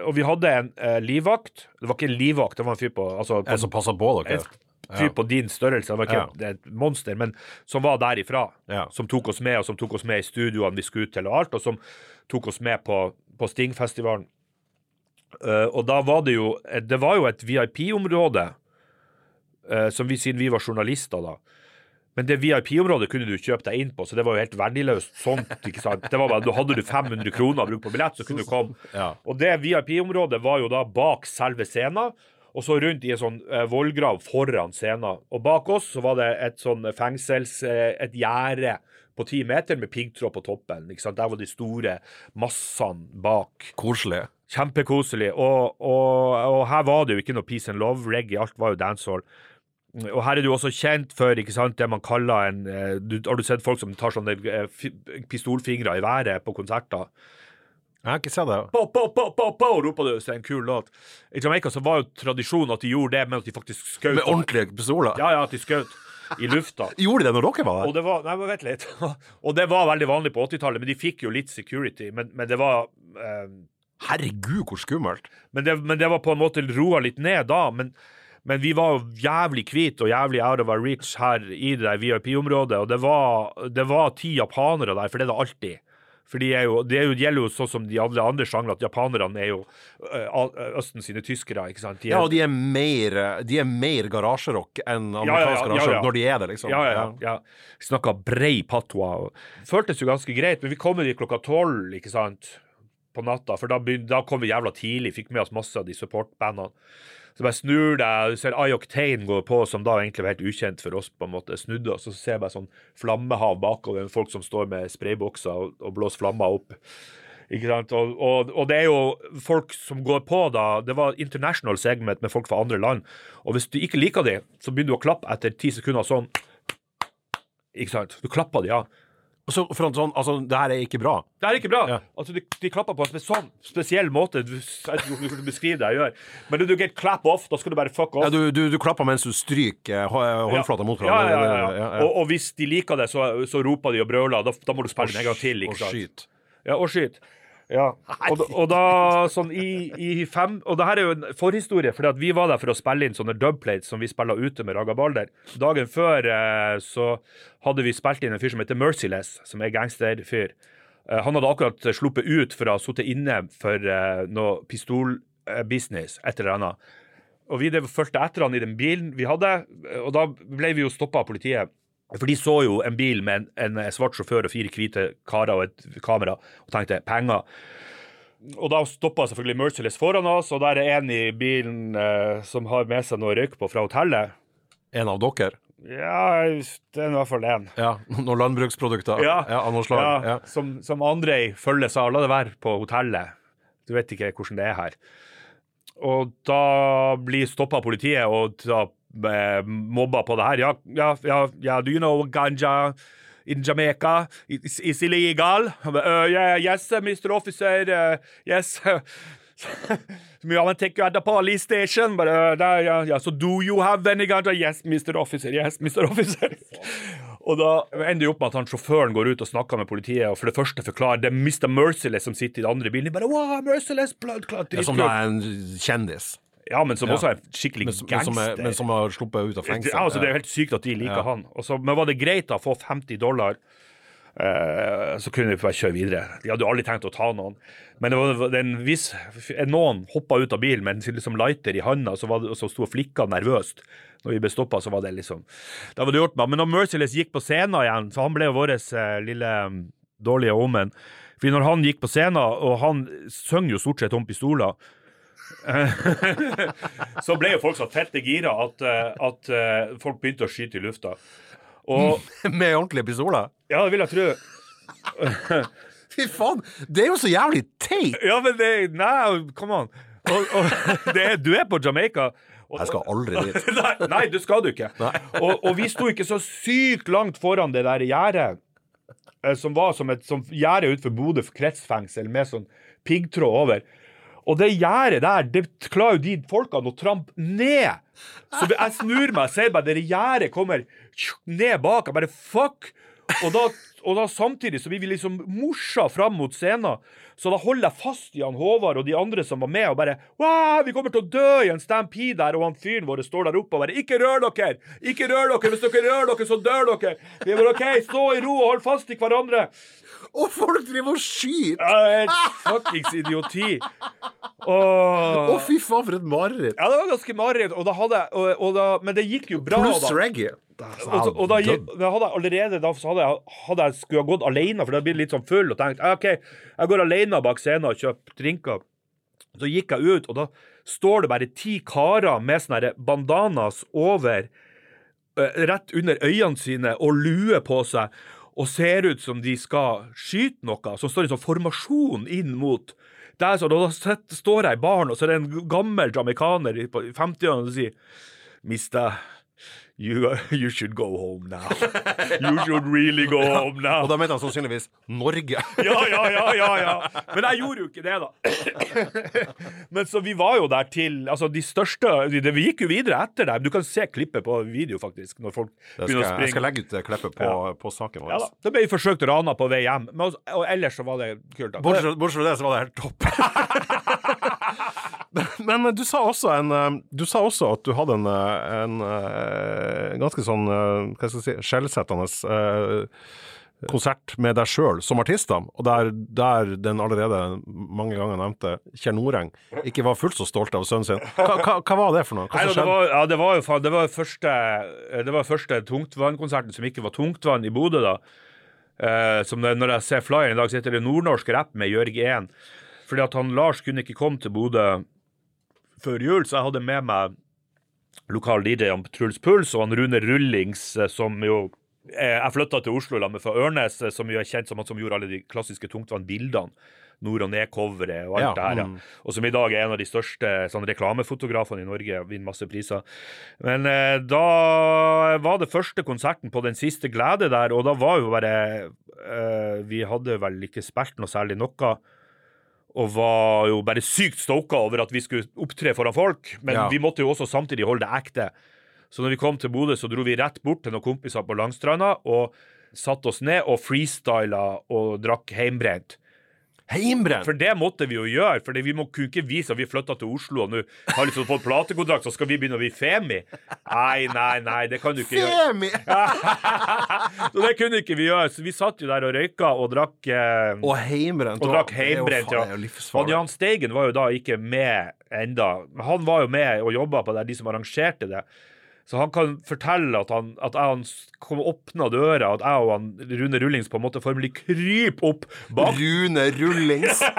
Og vi hadde en eh, livvakt. Det var ikke en livvakt, det var en fyr på altså, En som passa på dere? En fyr på din størrelse. Det var ikke Ja. et monster, men som var derifra. Ja. Som tok oss med, og som tok oss med i studioene vi skulle ut til, og alt. Og som tok oss med på, på Stingfestivalen. Uh, og da var det jo Det var jo et VIP-område, uh, som vi, siden vi var journalister, da. Men det VIP-området kunne du kjøpe deg inn på, så det var jo helt verdiløst sånt. ikke sant? Det var bare, Hadde du 500 kroner å bruke på billett, så kunne du komme. Ja. Og det VIP-området var jo da bak selve scenen, og så rundt i en sånn eh, vollgrav foran scenen. Og bak oss så var det et sånn fengsels... Eh, et gjerde på ti meter med piggtråd på toppen. Der var de store massene bak. Koselig. Kjempekoselig. Og, og, og her var det jo ikke noe peace and love, reggae, alt var jo dancehall. Og her er du også kjent for sant, det man kaller en eh, du, Har du sett folk som tar sånne eh, pistolfingre i været på konserter? Jeg har ikke sett det. Po, po, po, po, po, roper du, så er det en kul låt. I Jamaica så var jo tradisjonen at de gjorde det, men at de faktisk skjøt. Med ordentlige pistoler? Ja, ja, at de skjøt i lufta. Gjorde de det når dere var Og der? det var, nei, men vent litt. Og det var veldig vanlig på 80-tallet, men de fikk jo litt security. Men, men det var eh, Herregud, hvor skummelt. men, det, men det var på en måte roa litt ned da. Men, men vi var jo jævlig hvite og jævlig out of our reach her i det der VIP-området. Og det var, det var ti japanere der, for det er det alltid. For de er jo, det er gjelder jo sånn som de alle andre sjangre, at japanerne er jo Østen sine tyskere, ikke sant? De er, Ja, og de er mer, de er mer garasjerock enn ja, amerikansk ja, garasjerock ja. når de er det, liksom. Ja, ja, ja. Snakka brei patwa. Føltes jo ganske greit, men vi kom jo dit klokka tolv, ikke sant, på natta. For da, da kom vi jævla tidlig, fikk med oss masse av de supportbandene. Så bare snur deg, du ser Eye Octane gå på, som da egentlig var helt ukjent for oss, på en måte. Snudde oss, og så ser jeg bare sånn flammehav bakover, folk som står med spraybokser og, og blåser flammer opp. Ikke sant? Og, og, og det er jo folk som går på da Det var international segment med folk fra andre land. Og hvis du ikke liker dem, så begynner du å klappe etter ti sekunder sånn. Ikke sant? Du klapper de, ja. Og så for sånn, altså, det her er ikke bra. Det er ikke bra. Ja. Altså, de, de klapper på en sånn spesiell måte. Du, jeg vet ikke hvordan du beskriver det jeg gjør. Men du, du get clap off, da skal du bare fuck off. Ja, du, du, du klapper mens du stryker eh, håndflata mot ja, ja, hverandre. ja, ja. Og, og hvis de liker det, så, så roper de og brøler. Da, da må du spille en gang til. Og ikke sant? skyt. Ja, og skyt. Ja. Og, og da sånn i, i fem Og det her er jo en forhistorie, for vi var der for å spille inn sånne dubplates som vi spiller ute med Raga Balder. Dagen før eh, så hadde vi spilt inn en fyr som heter Merciless, som er gangsterfyr. Eh, han hadde akkurat sluppet ut for å ha sittet inne for eh, noe pistolbusiness, et eller annet. Og vi fulgte etter han i den bilen vi hadde, og da ble vi jo stoppa av politiet. For de så jo en bil med en, en svart sjåfør og fire hvite karer og et kamera, og tenkte penger. Og da stoppa selvfølgelig Merciless foran oss, og der er en i bilen eh, som har med seg noe røyk på fra hotellet. En av dere. Ja, det er i hvert fall én. Ja, noen landbruksprodukter Ja. av noe slag. Ja, Ja. Som, som andre i følget sa, la det være på hotellet. Du vet ikke hvordan det er her. Og da blir stoppa politiet og da mobba på det her. Ja, ja, ja, ja, do you know ganja in Jamaica is, is illegal? Uh, yeah, yes, Mr. Officer, uh, yes. Ja, men take you at the police station. But, uh, there, yeah, yeah. So do you have any ganja? Yes, Mr. Officer. Yes, Mr. Officer. Og da ender det opp med at han sjåføren går ut og snakker med politiet, og for det første forklarer det er Mr. Merciless som sitter i den andre bilen. De bare, wow, Merciless, blood clot, Ja, som er en kjendis, Ja, men som Ja. også er skikkelig men, som- men, som er, gangster. men som har sluppet ut av fengsel. Ja, altså, det er jo helt sykt at de liker Ja. han. Også, men var det greit da å få 50 dollar Eh, så kunne vi bare kjøre videre. De hadde jo aldri tenkt å ta noen. Men det var, en viss, noen hoppa ut av bilen med en liksom lighter i handa så og så sto og flikka nervøst. Når vi ble stoppa, så var det liksom Da var det gjort med. Men når Merciless gikk på scenen igjen, så han ble jo vår eh, lille mm, dårlige omen. For når han gikk på scenen, og han synger jo stort sett om pistoler så ble jo folk så fette gira at, eh, at eh, folk begynte å skyte i lufta. Og Med ordentlige pistoler? Ja, det vil jeg tro. Fy faen! Det er jo så jævlig teit! Ja, men det Nei, come on. Og, og, det, du er på Jamaica. Og, Jeg skal aldri dit. nei, nei, det skal du ikke. Og, vi sto ikke så sykt langt foran det der gjerdet, eh, som var som et som gjerde utenfor Bodø kretsfengsel, med sånn piggtråd over. Og det gjerdet der, det klarer jo de folkene å trampe ned. Så jeg snur meg og ser bare det gjerdet kommer ned bak. Jeg bare fuck! Og da, og da samtidig så blir vi liksom morsa fram mot scenen. Så da holder jeg fast i han Håvard og de andre som var med, og bare wow, Vi kommer til å dø i en stampede der, og han fyren vår står der oppe og bare Ikke rør dere! Ikke rør dere! Hvis dere rører dere, så dør dere! Vi bare OK, stå i ro og hold fast i hverandre. Og folk driver og skyter! Ja, Helt fuckings idioti. Å, Og fy faen, for et mareritt. Ja, det var ganske mareritt, og da hadde jeg og, og da, Men det gikk jo bra. Pluss da. reggae. Og, så, og da, gikk, da hadde jeg allerede da så hadde jeg, hadde jeg skulle ha gått alene, for da blir jeg litt sånn full, og tenkt «Ja, OK, jeg går alene bak scenen og kjøper drinker. Så gikk jeg ut, og da står det bare ti karer med sånne her bandanas over, eh, rett under øynene sine, og lue på seg, og ser ut som de skal skyte noe, som står i sånn formasjon inn mot det er sånn, Da står jeg i baren, og så er det en gammel jamaicaner i- 50-årene som sier Mister, you, you should go home now. You should really go home now. Og da mente han sannsynligvis Norge. Ja, ja, ja, ja, ja. Men jeg gjorde jo ikke det, da. Men så vi var jo der til Altså, de største det, Vi gikk jo videre etter dem. Du kan se klippet på video, faktisk, når folk skal, begynner å springe. jeg skal legge ut klippet på, på saken vår. Ja da. Det ble forsøkt rana på vei hjem, men, og ellers så var det kult. Bortsett fra det, så var det helt topp. Men du sa en eh, Du sa også at du hadde en, en, en eh, ganske sånn eh, Hva skal jeg si skjellsettende eh, konsert med deg sjøl som artist, da, og der, der den allerede mange ganger nevnte Kjell Noreng ikke var fullt så stolt av sønnen sin. Hva, hva, hva var det for noe? Hva Nei, det skjedde? var, ja, det var jo faen, det var første, det var første tungtvannkonserten som ikke var tungtvann i Bodø, da. Eh, som det, når jeg ser flyeren i dag, så heter det Nordnorsk rapp med Jørg 1. Fordi at han Lars kunne ikke komme til Bodø før jul, så jeg hadde med meg lokal DJ om Truls Puls og han Rune Rullings, eh, som jo eh, Jeg flytta til Oslo sammen fra Ørnes, eh, som jo er kjent som han som gjorde alle de klassiske tungtvannbildene. Nord- og ned-coveret og alt Ja, det her. Ja. mm. Og som i dag er en av de største sånn, reklamefotografene i Norge. Vinner masse priser. Men eh, da var det første konserten på Den siste glede der, og da var jo bare eh, Vi hadde vel ikke spilt noe særlig noe. Og var jo bare sykt stoka over at vi skulle opptre foran folk. Men Ja. vi måtte jo også samtidig holde det ekte. Så når vi kom til Bodø, så dro vi rett bort til noen kompiser på Langstranda og satte oss ned og freestyla og drakk heimbrent. Heimbrent! For det måtte vi jo gjøre, for vi må kunne ikke vise at vi flytta til Oslo og nå har liksom fått platekontrakt, så skal vi begynne å bli Femi. Nei, nei, nei, det kan du ikke gjøre. Femi! Så det kunne ikke vi gjøre. Så vi satt jo der og røyka og drakk eh, Og heimbrent. og drakk heimbrent, ja. Og. Jan Steigen var jo da ikke med enda. Han var jo med og jobba på det, de som arrangerte det. Så han kan fortelle at han, at jeg han kom åpna døra, at jeg og han, Rune Rullings på en måte formelig kryper opp bak Rune Rullings.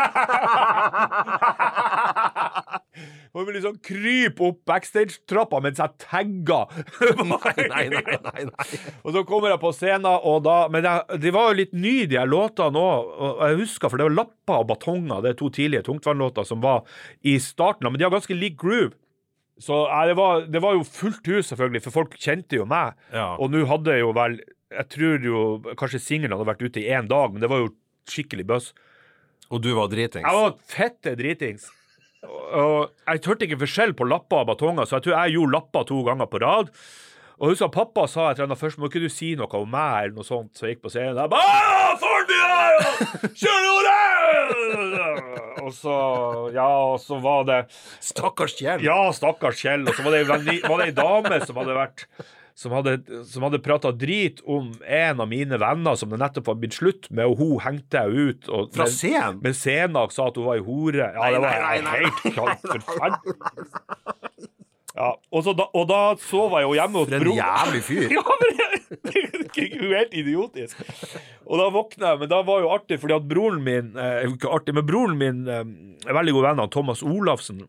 formelig vi liksom kryper opp backstage-trappa mens jeg tagger. Nei, nei, nei. nei, nei. og så kommer jeg på scenen, og da Men jeg, de var jo litt nye, de her låtene òg. Jeg husker, for det var Lappa og Batonger, det er to tidlige tungtvannlåter som var i starten. Men de har ganske lik groove. Så det, var, det var jo fullt hus, selvfølgelig, for folk kjente jo meg. Ja. Og nå hadde jeg jo vel Jeg tror jo kanskje singelen hadde vært ute i én dag, men det var jo skikkelig buzz. Og du var dritings. Jeg var fette dritings. Og jeg hørte ikke forskjell på lapper og batonger, så jeg tror jeg gjorde lapper to ganger på rad. Og husker pappa sa et eller annet først, må ikke du si noe om meg, eller noe sånt, så jeg gikk på scenen. Jeg bare, «Ah, der! er Kjør det! Og så, ja, og så var det Stakkars Kjell. Ja, stakkars Kjell. Og så var det, var det ei dame som hadde vært som hadde, som hadde prata drit om en av mine venner som det nettopp var blitt slutt med, og hun hengte jeg ut. Og, Fra scenen? Men Senak sa at hun var ei hore. Ja, det var nei, nei, nei. helt forferdelig. Ja, og, så da, og da sov jeg jo hjemme hos For en jævlig fyr. Ja, men det er jo helt idiotisk. Og da våkna jeg, men da var jo artig, fordi at broren min eh, Ikke artig, men broren min eh, er veldig god venn av Thomas Olafsen.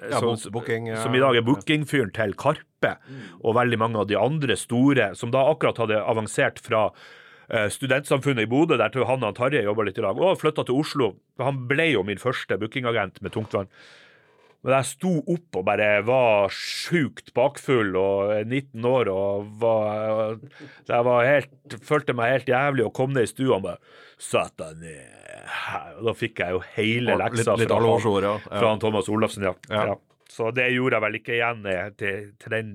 eh, Ja, som, booking, ja. som i dag er bookingfyren til Karpe, og veldig mange av de andre store, som da akkurat hadde avansert fra uh, studentsamfunnet i Bodø, der han og Tarjei jobba litt i lag, og flytta til Oslo. Han ble jo min første bookingagent med tungtvann. Men jeg sto opp og bare var sjukt bakfull og er 19 år og var Jeg var helt, følte meg helt jævlig og kom ned i stua og bare Sett deg ned. Og da fikk jeg jo hele leksa litt fra, han, ja. fra Thomas Olafsen, ja. Ja. ja. Så det gjorde jeg vel ikke igjen eh, til, til den,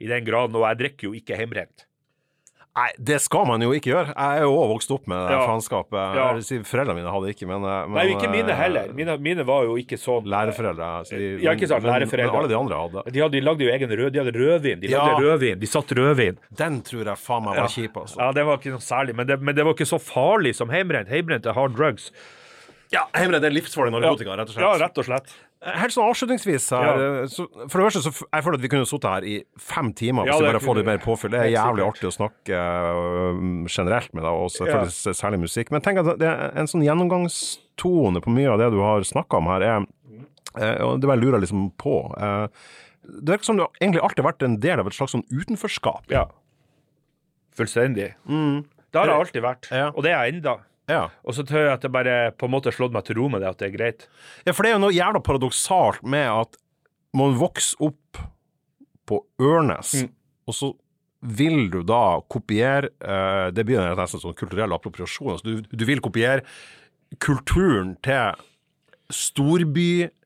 i den graden. Og jeg drikker jo ikke hjemmebrent. Nei, det skal man jo ikke gjøre. Jeg er jo også vokst opp med det Ja. faenskapet. Ja. Si Foreldrene mine hadde ikke, men, men Nei, ikke mine eh, heller. Mine, mine var jo ikke sånn. Læreforeldre. Så de, Ja, ikke sant, læreforeldre. Men alle de andre hadde. De, hadde, de lagde jo egen rød, de hadde rødvin. De lagde Ja. rødvin. De satt rødvin. Den tror jeg faen meg var kjip, altså. Ja, det var ikke noe særlig, men det, men det var ikke så farlig som heimbrent. Heimbrent er hard drugs. Ja, heimbrent er livsfarlig narkotika, rett og slett. Ja, rett og slett. Helt sånn avslutningsvis her, Ja. så For det første så jeg føler at vi kunne sittet her i fem timer hvis Ja, vi bare får litt mer påfyll. Det er jævlig artig å snakke øh, generelt med deg, og selvfølgelig særlig musikk. Men tenk at det er en sånn gjennomgangstone på mye av det du har snakka om her, er eh, og det bare lurer lurer liksom på eh, Det virker som du egentlig alltid har vært en del av et slags sånn utenforskap. Ja. Fullstendig. Det har jeg alltid vært, Ja. og det er jeg enda. Ja. Og så tror jeg at det bare på en måte slått meg til ro med det, at det er greit. Ja, for det er jo noe jævla paradoksalt med at man vokser opp på Ørnes, Mm. og så vil du da kopiere uh, Det blir nesten sånn kulturell appropriasjon. Altså, du, du vil kopiere kulturen til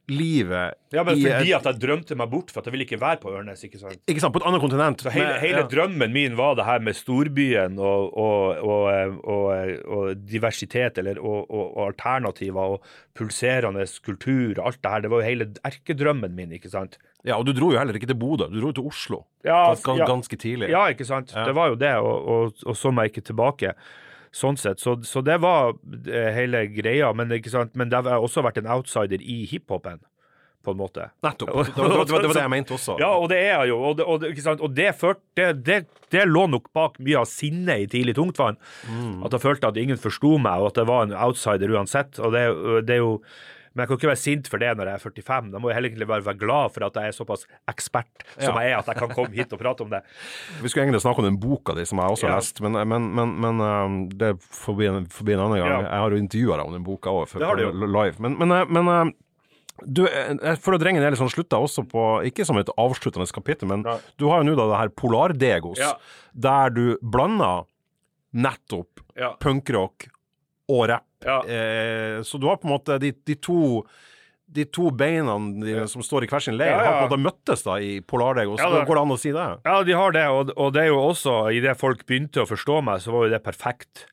storbylivet Ja, men fordi et, at jeg drømte meg bort, for at jeg ville ikke være på Ørnes, ikke sant. Ikke sant, på et annet kontinent. Så hele, hele ja. drømmen min var det her med storbyen og, og, og, og, diversitet, eller, og, alternativer og pulserende kultur og alt det her. Det var jo hele erkedrømmen min, ikke sant. ja, og du dro jo heller ikke til Bodø, du dro til Oslo Ja, gans, gans, ja. ganske tidlig. Ja, ikke sant. Det var jo det, og så meg ikke tilbake. Sånn sett. Så, så det var eh, hele greia. Men, men det har også vært en outsider i hiphopen, på en måte. Nettopp. Det var, det, var, det var det jeg mente også. Ja, og det er jeg jo. Og det, og det? Og det, ført, det, det, det lå nok bak mye av sinnet i tidlig tungtvann. At jeg følte at ingen forsto meg, og at jeg var en outsider uansett. Og det, det er jo men jeg kan ikke være sint for det når jeg er 45. Da må jeg heller egentlig bare være glad for at jeg er såpass ekspert som Ja. jeg er, at jeg kan komme hit og prate om det. Vi skulle egentlig snakke om den boka di, som jeg også har Ja. lest, men, men, men, men um, det får bli en, annen gang. Ja. Jeg har jo intervjua deg om den boka òg, live. Men, men, men uh, du, jeg føler at Drengen er litt sånn slutta også på Ikke som et avsluttende kapittel, men Ja. du har jo nå da det her Polardegos, Ja. der du blander nettopp Ja. punkrock og rapp. Ja. Eh, så du har på en måte de, de to de to beina dine som står i hver sin leir, Ja, ja. har på en måte møttes da i Polardegos. Ja, det- Går det an å si det? Ja, de har det, og, og det er jo også Idet folk begynte å forstå meg, så var jo det perfekt.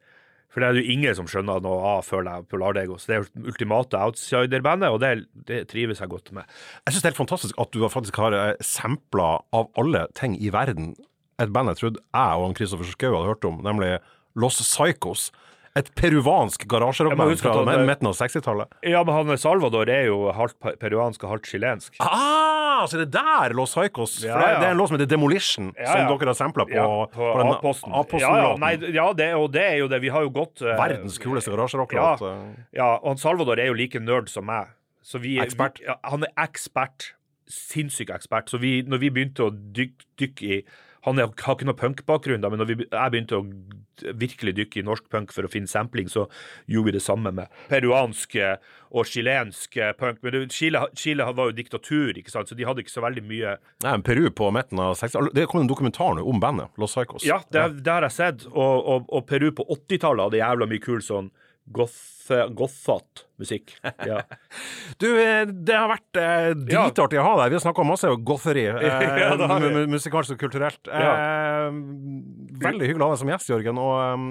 For det er jo ingen som skjønner noe av før det er Polardegos. Det er jo ultimate outsider-bandet, og det, det trives jeg godt med. Jeg syns det er helt fantastisk at du faktisk har eh, sampla av alle ting i verden et band jeg trodde jeg og Kristoffer Schou hadde hørt om, nemlig Los Psychos. Et peruansk Jeg garasjerockband fra midten av 60-tallet. Ja, men han Salvador er jo halvt pe- peruansk og halvt chilensk. Ah, så det er der Los Haicos Ja, det, ja. det er en låt som heter Demolition, Ja, som dere har sampla på, på på A-posten. A-posten-låten. Ja, det, og det er jo det. Vi har jo gått uh, Verdens kuleste garasjerocklåt. Ja. eh. Ja, og han Salvador er jo like nerd som meg. Så vi, Ekspert. Vi, han er ekspert. Sinnssyk ekspert. Så vi, når vi begynte å dykke, dykke i Han har ikke noe punkbakgrunn, men når vi, jeg begynte å virkelig dykke i norsk punk for å finne sampling, så gjorde vi det samme med peruansk og chilensk punk. Men Chile, Chile var jo diktatur, ikke sant? så de hadde ikke så veldig mye Nei, men Peru på midten av 60-tallet. Det kom en dokumentar nå om bandet, Los Psychos. Ja, det, det har jeg sett. Og, og, og Peru på 80-tallet hadde jævla mye kul sånn gothete musikk. Ja. Du, eh, det har vært eh, dritartig å ha deg. Vi har snakka masse om gotheri. Eh, Ja, musikalsk og kulturelt. Eh, veldig hyggelig å ha deg som gjest, Jørgen. Og um,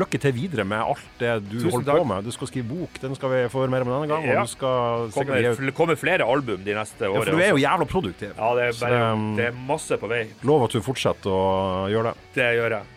lykke til videre med alt det du Tusen holder takk. på med. Du skal skrive bok, den skal vi få høre mer om denne gang. Ja. Og du skal Kommer, sikkert... kommer flere album de neste årene. ja. For du er jo jævla produktiv. Ja, det er, bare, så, um, det er masse på vei. Lov at du fortsetter å gjøre det. Det gjør jeg.